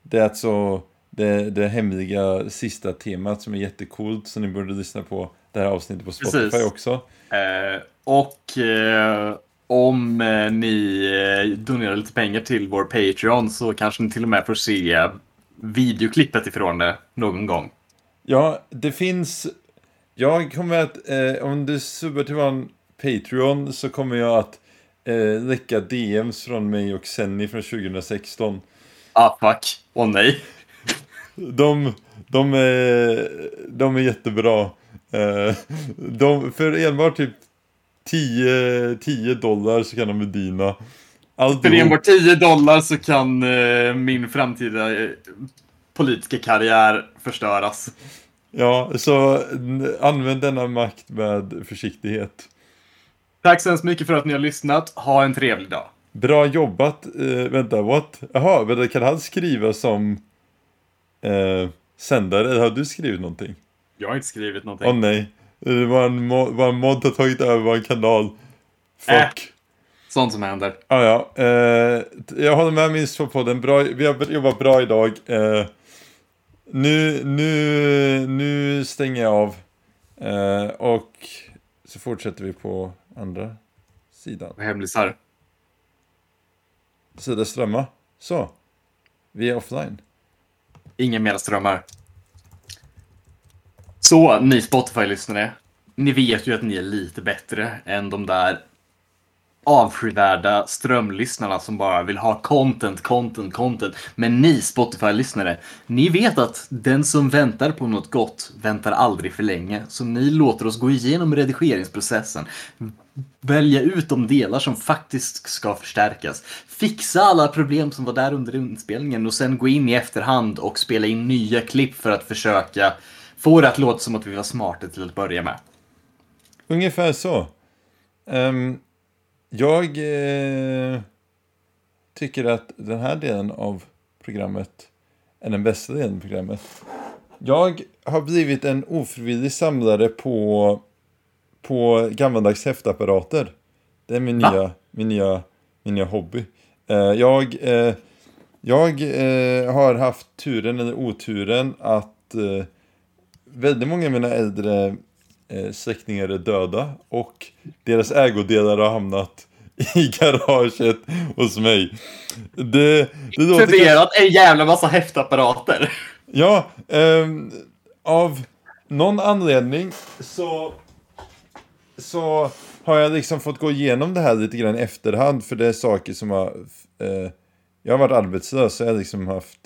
det är alltså det, det hemliga sista temat som är jättecoolt så ni borde lyssna på det här avsnittet på Spotify Precis. också. Eh, och eh, om eh, ni eh, donerar lite pengar till vår Patreon så kanske ni till och med får se videoklippet ifrån det någon gång. Ja, det finns... Jag kommer att, eh, om du subbar till vår Patreon så kommer jag att eh, läcka DMs från mig och Senny från 2016. Ah, fuck. Åh nej. (laughs) De, de, är, de är jättebra. Eh, de, för enbart typ 10, 10 dollar så kan de med dina. Allt För enbart 10 dollar så kan eh, min framtida eh, politiska karriär förstöras. Ja, så använd denna makt med försiktighet. Tack så hemskt mycket för att ni har lyssnat. Ha en trevlig dag. Bra jobbat. Eh, vänta, what? Jaha, vänta, kan han skriva som eh, sändare? Har du skrivit någonting? Jag har inte skrivit någonting. Åh nej. Det var en, mo- var en mod har tagit över vår kanal. Fuck. Äh. Sånt som händer. Ah, ja, eh, jag håller med minst på podden. Bra, vi har jobbat bra idag. Eh, nu, nu, nu stänger jag av. Eh, och så fortsätter vi på andra sidan. Hemlisar. Sida strömma. Så. Vi är offline. Inga mer strömmar. Så, ni Spotify-lyssnare. Ni vet ju att ni är lite bättre än de där avskyvärda strömlyssnarna som bara vill ha content, content, content. Men ni Spotify-lyssnare, ni vet att den som väntar på något gott väntar aldrig för länge. Så ni låter oss gå igenom redigeringsprocessen, välja ut de delar som faktiskt ska förstärkas, fixa alla problem som var där under inspelningen och sen gå in i efterhand och spela in nya klipp för att försöka få det att låta som att vi var smarta till att börja med. Ungefär så. Ehm, jag eh, tycker att den här delen av programmet är den bästa delen av programmet. Jag har blivit en ofrivillig samlare på, på gammaldags häftapparater. Det är min Va? nya, min nya, min nya hobby. Eh, jag eh, jag eh, har haft turen eller oturen att eh, väldigt många av mina äldre eh, släktingar är döda och deras ägodelar har hamnat (laughs) i garaget hos mig. Det, det låter Förvirrat en jävla massa häftapparater. Ja, ehm, av någon anledning så, så har jag liksom fått gå igenom det här lite grann i efterhand för det är saker som har... Eh, jag har varit arbetslös så jag har liksom haft...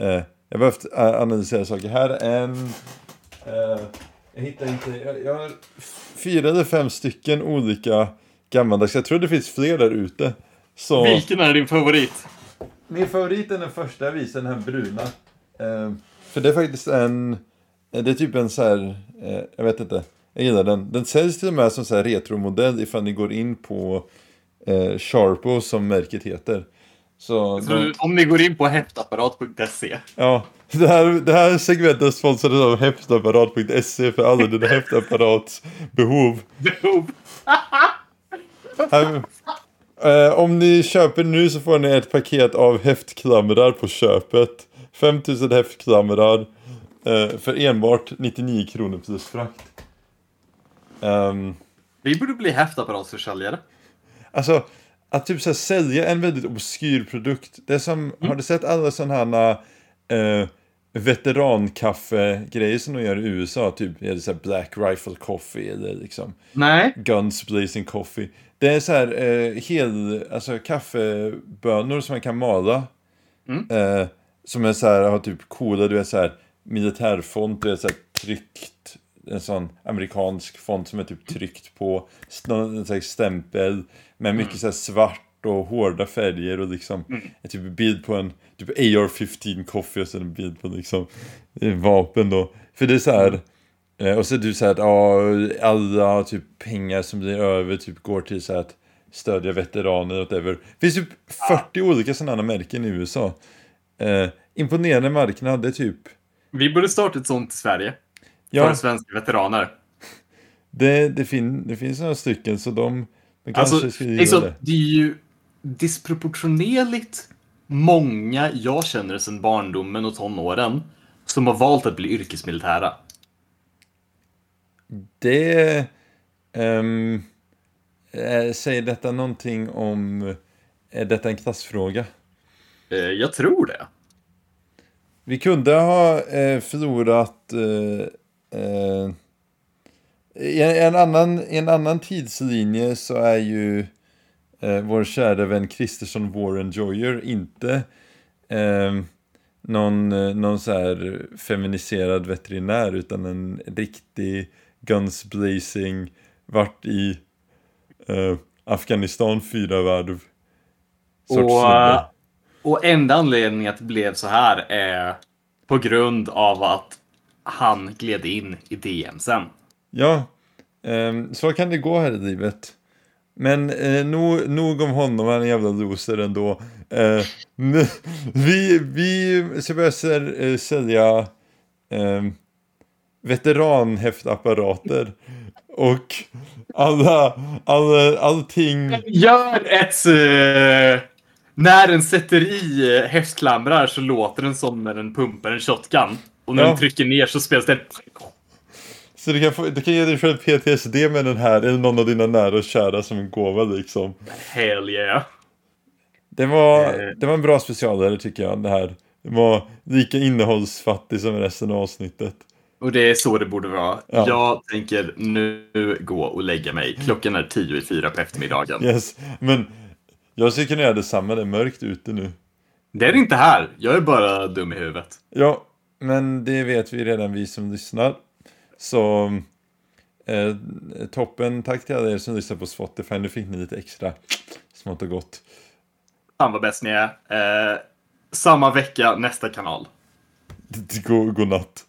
Eh, jag har behövt eh, analysera saker. Här är en... Eh, jag hittar inte... Jag, jag har fyra eller fem stycken olika gammaldags. Jag tror det finns fler där ute. Så... Vilken är din favorit? Min favorit är den första jag visade, den här bruna. Eh, för det är faktiskt en... Det är typ en så här... Eh, jag vet inte. Jag gillar den. Den säljs till och med som så här retromodell ifall ni går in på eh, Sharpo som märket heter. Så, Så de, om ni går in på häftapparat.se. ja. Det här, det här segmentet sponsrades av häftapparat.se för alla dina häftapparatbehov. Behov. (laughs) Här- Eh, om ni köper nu så får ni ett paket av häftklamrar på köpet. 5000 häftklamrar eh, för enbart 99 kronor plus frakt. Ehm, Vi borde bli häftapparatsförsäljare. alltså, att typ så här, sälja en väldigt obskyr produkt. Det är som, har du sett alla sådana här eh, veterankaffe-grejer som de gör i USA? Typ är det så Black Rifle Coffee eller liksom Nej. Guns Blazing Coffee. Det är så här eh, hel, alltså kaffebönor som man kan mala. Mm. Eh, som är så här, har typ coola, du vet så här militärfont, du vet så här tryckt. En sån amerikansk font som är typ tryckt på någon en slags stämpel. Med mycket så svart och hårda färger och liksom en typ bild på en typ AR-15 coffee och sen en bild på liksom en vapen då. För det är så här. Eh, och så är det så här att ja, alla typ pengar som blir över typ går till så här att stödja veteraner och whatever. Det finns typ 40 olika sådana märken i USA. Eh, imponerande marknad, det är typ Vi borde starta ett sånt i Sverige. Ja, För svenska veteraner. det, det, fin, det finns några stycken så de, de kanske Alltså, gilla liksom, det. det är ju disproportionerligt många jag känner sedan barndomen och tonåren som har valt att bli yrkesmilitära. Det... eh, säger detta någonting om... Är detta en klassfråga? Eh, jag tror det. Vi kunde ha eh, förlorat... Eh, eh, i en, annan, I en annan tidslinje så är ju eh, vår kära vän Kristersson Warren Joyer inte eh, någon, eh, någon så här feminiserad veterinär utan en riktig guns blazing, vart i eh, Afghanistan fyra varv. sorts Och, snubbe. och enda anledningen att det blev så här är på grund av att han gled in i DM sen. Ja, ehm, så kan det gå här i livet. Men eh, nog, nog om honom, han är en jävla loser ändå. Eh, (laughs) vi, vi ska börja säl, eh, sälja eh, veteranhäftapparater. Och alla, alla, allting. Gör ett... eh, när den sätter i eh, häftklamrar så låter den som när den pumpar en shotgun. Och när Ja. den trycker ner så spelas det... Så du kan, få, du kan ge dig själv PTSD med den här, eller någon av dina nära och kära som en gåva liksom. Hell yeah. Det var, Eh. det var en bra specialare tycker jag, det här. Det var lika innehållsfattig som resten av avsnittet. Och det är så det borde vara. Ja. Jag tänker nu gå och lägga mig. Klockan är tio i fyra på eftermiddagen. Yes, men jag skulle kunna göra detsamma, det är mörkt ute nu. Det är det inte här. Jag är bara dum i huvudet. Ja, men det vet vi redan vi som lyssnar. Så eh, toppen, tack till alla er som lyssnar på Spotify. Nu fick ni lite extra smått och gott. Fan vad bäst ni är. Eh, samma vecka, nästa kanal. (laughs) God, god natt.